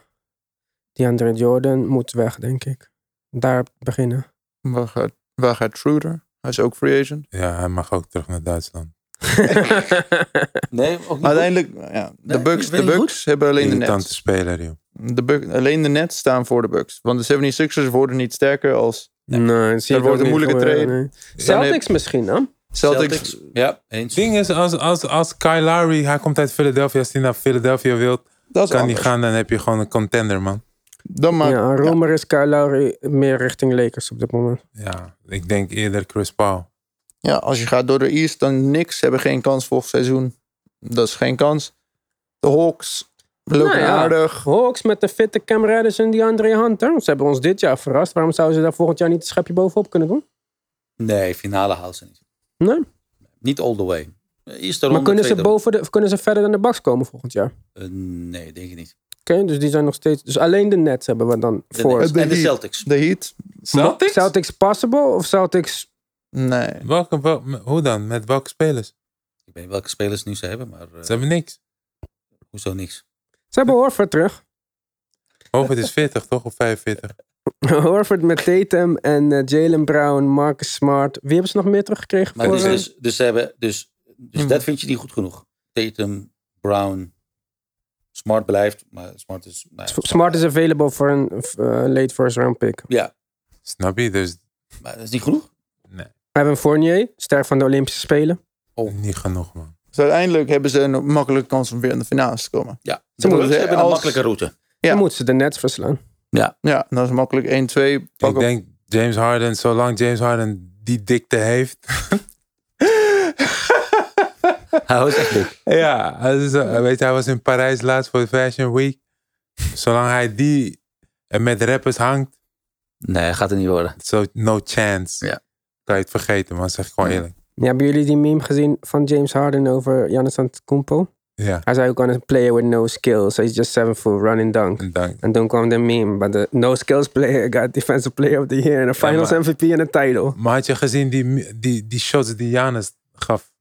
Die andere Jordan moet weg, denk ik. Daar beginnen. Waar gaat, waar gaat Schroeder? Hij is ook free agent. Ja, hij mag ook terug naar Duitsland. [LAUGHS] Nee, ook niet Uiteindelijk, ja, de Nee, Bucks, de Bucks hebben alleen de Nets. speler, joh. De Bucks. Alleen de Nets staan voor de Bucks. Want de 76ers worden niet sterker als nee, zie ik wordt een moeilijke trade. nee. Celtics misschien, hè? Celtics. Celtics. Ja, eens. ding is, als, als, als Kyle Lowry, hij komt uit Philadelphia. Als hij naar Philadelphia wilt, Dat is kan hij anders. gaan. Dan heb je gewoon een contender, man. Dan maar, ja, ja. Romer is Kyle Lowry meer richting Lakers op dit moment. Ja, ik denk eerder Chris Paul. Ja, als je gaat door de East, dan Knicks hebben geen kans volgend seizoen. Dat is geen kans. De Hawks lopen Nou ja. aardig. Hawks met de fitte Cam Reddish en die Andre Hunter. Ze hebben ons dit jaar verrast. Waarom zouden ze daar volgend jaar niet een schepje bovenop kunnen doen? Nee, finale haalt ze niet. Nee. Niet all the way. Eerste Maar kunnen ze, boven de, kunnen ze verder dan de Bucks komen volgend jaar? Oké. Eh, nee, denk ik niet. dus die zijn nog steeds... Dus alleen de Nets hebben we dan De voor. En de. Celtics. De Heat? Celtics? Celtics possible of Celtics... Nee. Welke, wel- hoe dan? Met welke spelers? Ik weet niet welke spelers nu ze hebben, maar eh, Ze hebben niks. hoezo niks. Ze hebben Horford terug. Hoofd is 40, toch? Of 45? [LAUGHS] Horford met Tatum en eh, Jalen Brown, Marcus Smart. Wie hebben ze nog meer teruggekregen? Maar voor, dus, dus, dus ze hebben dus Dus Ja. dat vind je niet goed genoeg. Tatum, Brown, Smart blijft. Maar Smart is... nou ja, Smart is available voor een late first round pick. Ja, Snap je? Dus maar dat is niet genoeg. Hebben Fournier, ster van de Olympische Spelen. niet genoeg, man. Dus uiteindelijk hebben ze een makkelijke kans om weer in de finales te komen. Ja, Ze ze, moeten- hebben een makkelijke route. Ja. Dan moeten ze de Nets verslaan. Ja, dat is makkelijk 1-2. Pak ik op- denk James Harden, zolang James Harden die dikte heeft. [LAUGHS] Hij is echt dik. ja, hij is, eh, weet je, hij was in Parijs laatst voor de Fashion Week. Zolang hij die en met rappers hangt, Nee, gaat er niet worden. so no chance. Ja. Kan je het vergeten, man. Zeg ik gewoon Ja. eerlijk. Ja, hebben jullie die meme gezien van James Harden over Giannis Antetokounmpo? Ja, Hij zei ook aan een player with no skills. He's just seven foot running dunk. en dank. En toen kwam de meme. But the no skills player got defensive player of the year. En een finals maar- MVP en een title. Maar had je gezien die, die, die shots die Janus gaf?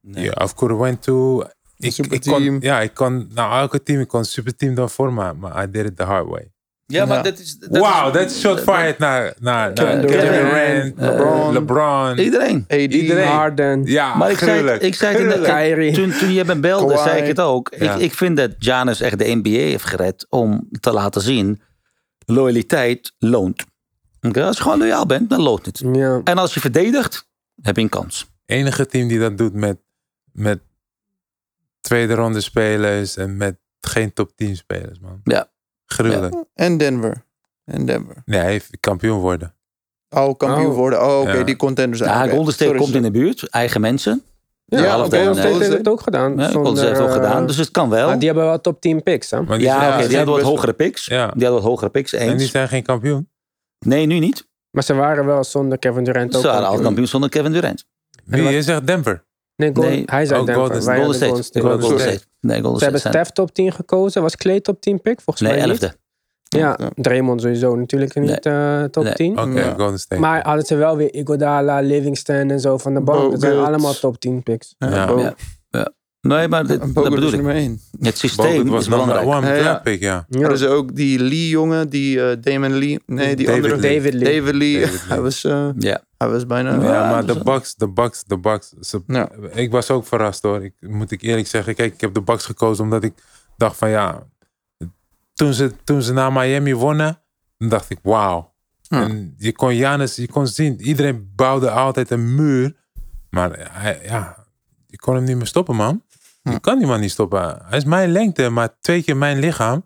Nee. Ja, of course went to... Ik, kon, ja, ik kon, nou elke team, ik kon superteam dan vormen, maar I did it the hard way. Ja, maar dat is... dat Wow, is- dat is shot fired naar, naar, Kevin Durant, Kevin Durant, LeBron. LeBron. Iedereen. AD. Iedereen. Harden. Ja, Maar ik zei, ik zei het in de, Gruwelijk. Kyrie. toen, toen je me belde, zei ik het ook. Ik, ik vind dat Giannis echt de NBA heeft gered om te laten zien, loyaliteit loont. Oké, Als je gewoon loyaal bent, dan loont het. Ja. En als je verdedigt, heb je een kans. enige team die dat doet met, met tweede ronde spelers en met geen top 10 spelers, man. Ja. Gruwelijk. En Denver. En Denver. Nee, hij heeft kampioen worden. Oh, kampioen Oh. worden. Oh, oké, Ja. die contenders zijn. Ja, oké. Golden State Sorry, komt in de buurt, eigen mensen. Ja, Ja, Golden State heeft het ook gedaan. Ja, Golden State heeft zonder, ook gedaan, eh, dus het kan wel. maar die hebben wel top 10 picks, hè? Maar die, ja, oké, die hadden wat hogere picks. Ja. Die hadden wat hogere picks, en die eens. zijn geen kampioen. Nee, nu niet. Maar ze waren wel zonder Kevin Durant Ze ook. waren al kampioen. zonder Kevin Durant. Wie? Je zegt Denver. Nee, Golden- Nee. hij zei Oh, Denver. Golden- Wij Golden. Golden State. Golden State. Nee, Golden Ze hebben. Steph top 10 gekozen. Was Clay top 10 pick? Volgens Nee, mij niet. elfde. Ja, Ja. Draymond sowieso natuurlijk niet eh, top Nee. 10. Oké, Ja. Golden State. Maar hadden ze wel weer Iguodala, Livingston en zo van de bank. Dat zijn allemaal top 10 picks. Ja, Ja. Nee, maar dit- dat bedoel ik. nummer 1. Het systeem Bogut was is belangrijk. one Ja, pick, ja. Ja. Hadden ze ook die Lee jongen, die eh, Damon Lee. Nee, die David andere. Lee. David Lee. David Lee. David Lee. [LAUGHS] Hij, was, eh, Ja. Hij was bijna... Ja. Ja, maar dus de Bucks, de Bucks, de Bucks. Ze, Ja. Ik was ook verrast hoor. Ik, moet ik eerlijk zeggen. Kijk, ik heb de Bucks gekozen omdat ik dacht van ja. Toen ze, toen ze naar Miami wonnen, dan dacht ik wauw. Ja. En je kon Janus, je kon zien, iedereen bouwde altijd een muur. Maar hij, ja, je kon hem niet meer stoppen man. Je kan die man niet stoppen. Hij is mijn lengte, maar twee keer mijn lichaam.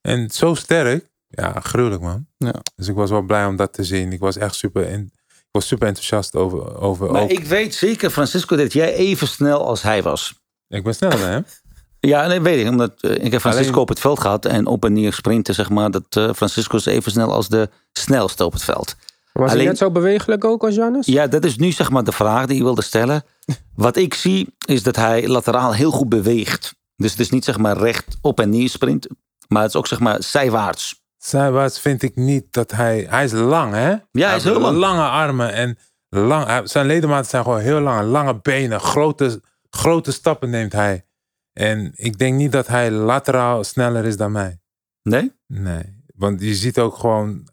En zo sterk. Ja, gruwelijk man. Ja. Dus ik was wel blij om dat te zien. Ik was echt super, en, ik was super enthousiast over, over Maar ook. ik weet zeker, Francisco, dat jij even snel als hij was. Ik ben sneller dan hem. [LAUGHS] Ja, nee, weet ik. Omdat eh, ik heb Francisco Alleen- op het veld gehad en op en neer sprinten, zeg maar. Dat eh, Francisco is even snel als de snelste op het veld. Was Alleen- hij net zo bewegelijk ook als Giannis? Ja, dat is nu zeg maar de vraag die ik wilde stellen. [LAUGHS] Wat ik zie is dat hij lateraal heel goed beweegt. Dus het is niet zeg maar recht op en neer sprint, maar het is ook zeg maar zijwaarts. Zijwaarts vind ik niet dat hij... Hij is lang, hè? Ja, hij is heel lang. Lange armen en lang, zijn ledematen zijn gewoon heel lang. Lange benen, grote, grote stappen neemt hij. En ik denk niet dat hij lateraal sneller is dan mij. Nee? Nee. Want je ziet ook gewoon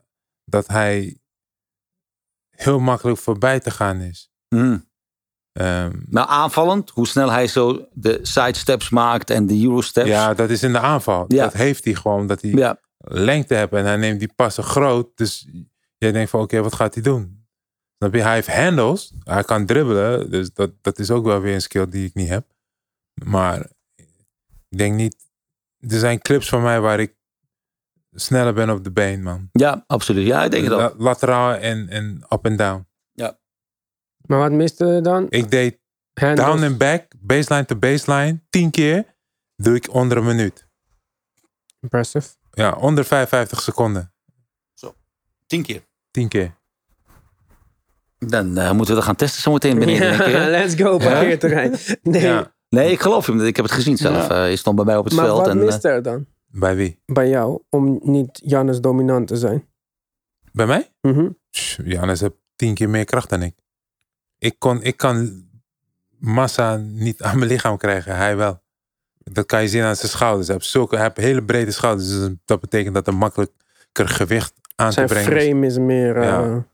dat hij heel makkelijk voorbij te gaan is. Hmm. Ehm, Nou, aanvallend, hoe snel hij zo de sidesteps maakt en de eurosteps. ja, dat is in de aanval. Ja. Dat heeft hij gewoon. Dat hij ja. Lengte heeft en hij neemt die passen groot. Dus jij denkt van oké, wat gaat hij doen? Snap je? Hij heeft handles. Hij kan dribbelen. Dus dat, dat is ook wel weer een skill die ik niet heb. Maar ik denk niet... Er zijn clips van mij waar ik sneller ben op de been, man. ja, absoluut. Ja, ik denk het ook. La- Lateraal en, en up en down. Maar wat miste dan? Ik deed Handles. down en back, baseline to baseline, tien keer. Doe ik onder een minuut. Impressive. Ja, onder 55 seconden. Tien keer. Tien keer. Dan eh, moeten we dat gaan testen zometeen beneden. denk ik, hè? Ja, let's go, parkeerterrein. [LAUGHS] Nee, Ja. Nee, ik geloof hem. Ik heb het gezien zelf. Ja. Eh, je stond bij mij op het maar veld. wat en, eh, mist er dan Bij wie? bij jou om niet Giannis dominant te zijn? Bij mij? Mhm. Pff, Jannes heeft tien keer meer kracht dan ik. Ik, kon, ik kan massa niet aan mijn lichaam krijgen, hij wel. Dat kan je zien aan zijn schouders. Hij heeft, zulke, hij heeft hele brede schouders. Dus dat betekent dat er makkelijker gewicht aan Zijn te brengen is. frame is meer... eh, Ja.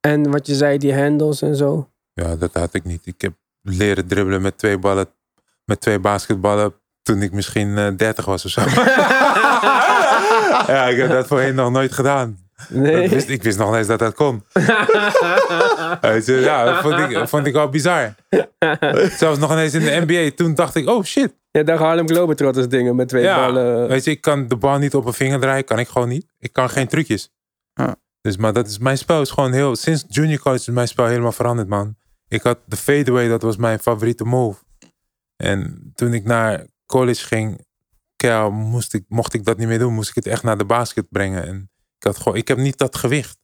En wat je zei, die handles en zo. Ja, dat had ik niet. Ik heb leren dribbelen met twee ballen, met twee basketballen toen ik misschien eh, 30 was of zo. [LAUGHS] ja, ik heb dat voorheen nog nooit gedaan. Dat Nee. wist, ik wist nog niet eens dat dat kon. [LAUGHS] Ja, dat vond ik, vond ik al bizar. [LAUGHS] Zelfs nog ineens in de NBA. Toen dacht ik, oh shit. Ja, daar Harlem Globetrotters dingen met twee Ja, ballen. weet je, ik kan de bal niet op een vinger draaien. Kan ik gewoon niet. Ik kan geen trucjes. Ja. Dus, maar dat is, mijn spel is gewoon heel... Sinds junior college is mijn spel helemaal veranderd, man. Ik had de fadeaway, dat was mijn favoriete move. En toen ik naar college ging, ja, moest ik, mocht ik dat niet meer doen. Moest ik het echt naar de basket brengen. En ik, had gewoon, ik heb niet dat gewicht.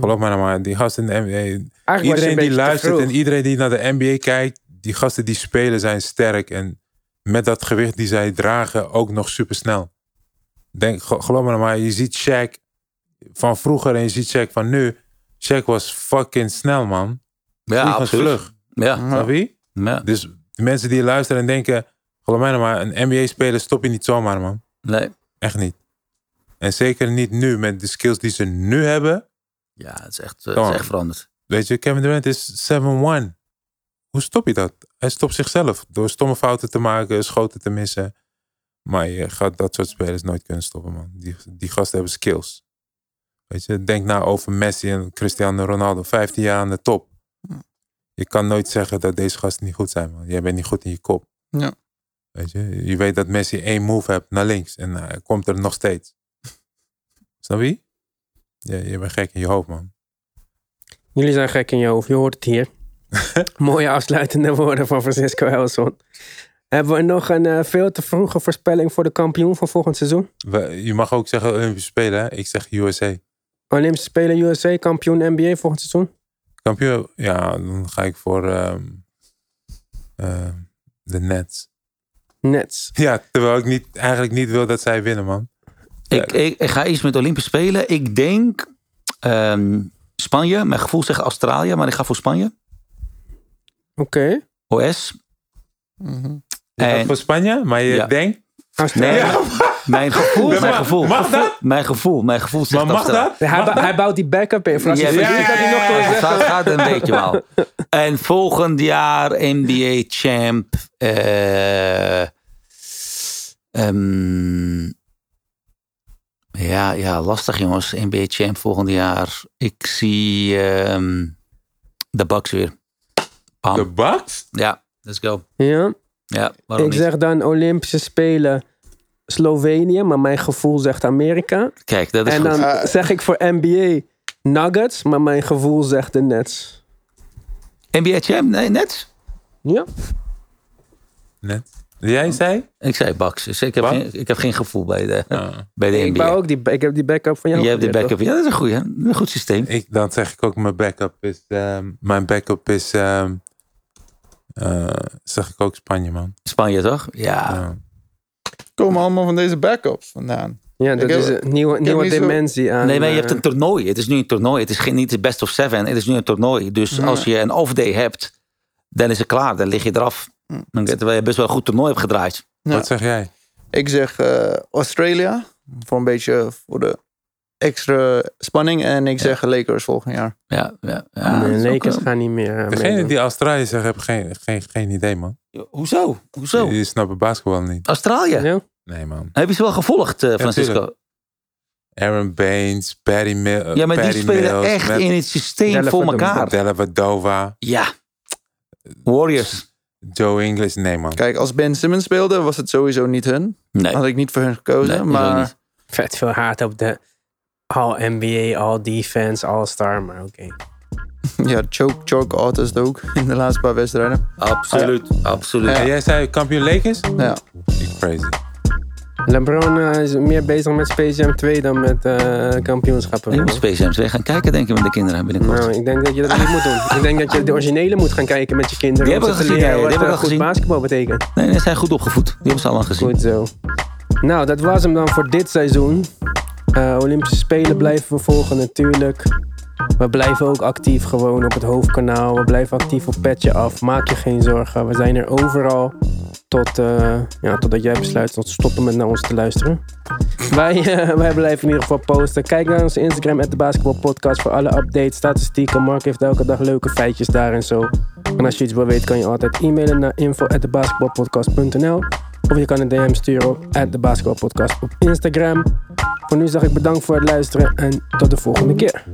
Geloof me nou maar, die gasten in de NBA. Eigenlijk Iedereen die luistert en iedereen die naar de NBA kijkt, die gasten die spelen zijn sterk. En met dat gewicht die zij dragen ook nog super snel. Denk, ge- geloof me nou maar, je ziet Shaq van vroeger en je ziet Shaq van nu. Shaq was fucking snel, man. Ja, Vliegend absoluut. vlug. Ja, Snap je? ja. Dus de mensen die luisteren en denken, geloof mij nou maar, een NBA-speler stop je niet zomaar, man. Nee. Echt niet. En zeker niet nu, met de skills die ze nu hebben. Ja, het is echt, het is echt veranderd. Weet je, Kevin Durant is 7-1. Hoe stop je dat? Hij stopt zichzelf door stomme fouten te maken, schoten te missen. Maar je gaat dat soort spelers nooit kunnen stoppen, man. Die, die gasten hebben skills. Weet je, denk nou over Messi en Cristiano Ronaldo. 15 jaar aan de top. Je kan nooit zeggen dat deze gasten niet goed zijn, man. Jij bent niet goed in je kop. Ja. Weet je, je weet dat Messi één move hebt naar links en hij komt er nog steeds. [LAUGHS] Snap je? Ja, je bent gek in je hoofd, man. Jullie zijn gek in je hoofd, je hoort het hier. [LAUGHS] Mooie afsluitende woorden van Francisco Helson. Hebben we nog een eh, veel te vroege voorspelling voor de kampioen van volgend seizoen? We- Je mag ook zeggen Olympische Spelen, hè? Ik zeg USA. Olympische Spelen USA, kampioen NBA volgend seizoen? Kampioen, ja, dan ga ik voor ehm, ehm, de Nets. Nets. [LAUGHS] Ja, terwijl ik niet, eigenlijk niet wil dat zij winnen, man. Ik, ik, ik ga iets met Olympische Spelen. Ik denk ehm, Spanje. Mijn gevoel zegt Australië, maar ik ga voor Spanje. Oké. OS. Je gaat En- voor Spanje, maar je Ja. denkt... Nee, [LAUGHS] mijn gevoel, mijn gevoel. mag dat? Mijn gevoel, mijn gevoel zegt Maar mag dat? Hij, Mag dat? hij bouwt die backup in. Frans, Ja, ja, ja, dat hij nog gaat, gaat een [LAUGHS] beetje wel. En volgend jaar NBA champ. eh, ehm, ja, ja, lastig jongens. NBA champ volgend jaar. Ik zie ehm, de Bucks weer. Bam. De Bucks? Ja, let's go. Ja. Ja, waarom Ik niet? zeg dan Olympische Spelen Slovenië, maar mijn gevoel zegt Amerika. Kijk, dat is En goed. dan Eh. zeg ik voor NBA Nuggets, maar mijn gevoel zegt de Nets. NBA champ? Nee, net. Ja. Net. Jij zei? Ik zei Bucks. Dus ik heb, geen, ik heb geen gevoel bij de, Ah. bij de Ik, NBA. bouw ook die, ik heb die backup van jou. Jij hebt de geleerd, backup. Ja, dat is een goeie. Een goed systeem. Ik, dan zeg ik ook mijn backup is... ehm, mijn backup is... ehm, eh, zeg ik ook Spanje, man. Spanje toch? Ja. Ja. Komen allemaal van deze backups vandaan. Ja, dat heb- is een nieuwe, nieuwe zo- dimensie aan. Nee, maar je hebt eh, een toernooi. Het is nu een toernooi. Het is geen, niet de best of seven. Het is nu een toernooi. Dus als je een off-day hebt, dan is het klaar. Dan lig je eraf. Dan, terwijl je best wel een goed toernooi hebt gedraaid. Ja. Wat zeg jij? Ik zeg eh Australia. Voor een beetje voor de extra spanning. En ik zeg Lakers volgend jaar. Ja, ja, Lakers eh, gaan niet meer. eh, Degene meedoen. die Australië zegt, heb geen, geen, geen idee, man. Hoezo? Hoezo? Die snappen basketbal niet. Australië. Ja? Nee, man. Heb je ze wel gevolgd, eh, Francisco? Aaron Baines, Patty Mill, Ja, maar die Patty spelen Mills, echt Matt in het systeem Della voor elkaar. Della Vadova, Ja. Warriors. Joe English. Nee, man. Kijk, als Ben Simmons speelde, was het sowieso niet hun. Nee. Had ik niet voor hun gekozen. Nee, ik ook maar niet. Vet veel haat op de All-NBA, All-Defense, All-Star, maar oké. [LAUGHS] ja, choke, choke artist ook in de laatste paar wedstrijden. Absoluut. Absoluut. En jij zei kampioen Lakers? Ja. Ik crazy. LeBron eh, is meer bezig met Space Jam 2 dan met eh, kampioenschappen. Je moet. Space Jams weer gaan kijken, denk ik, met de kinderen binnenkort. Nou, ik denk dat je dat niet moet doen. Ik denk dat je de originele moet gaan kijken met je kinderen. Die hebben ze gezien, leren ja, die wat hebben we eh, goed gezien. basketbal betekent. Nee, die zijn goed opgevoed. Die hebben ze al lang gezien. Goed zo. Nou, dat was hem dan voor dit seizoen. Eh, Olympische Spelen blijven we volgen natuurlijk. We blijven ook actief gewoon op het hoofdkanaal. We blijven actief op Petje Af. Maak je geen zorgen. We zijn er overal. Tot, eh, ja, totdat jij besluit tot stoppen met naar ons te luisteren. wij, [LAUGHS] eh, wij blijven in ieder geval posten. Kijk naar onze Instagram, at de Basketball Podcast, voor alle updates, statistieken. Mark heeft elke dag leuke feitjes daar en zo. En als je iets wil weten, kan je altijd e-mailen naar info.thebasketballpodcast.nl of je kan een DM sturen op de basketbalpodcast op Instagram. Voor nu zeg ik bedankt voor het luisteren en tot de volgende keer.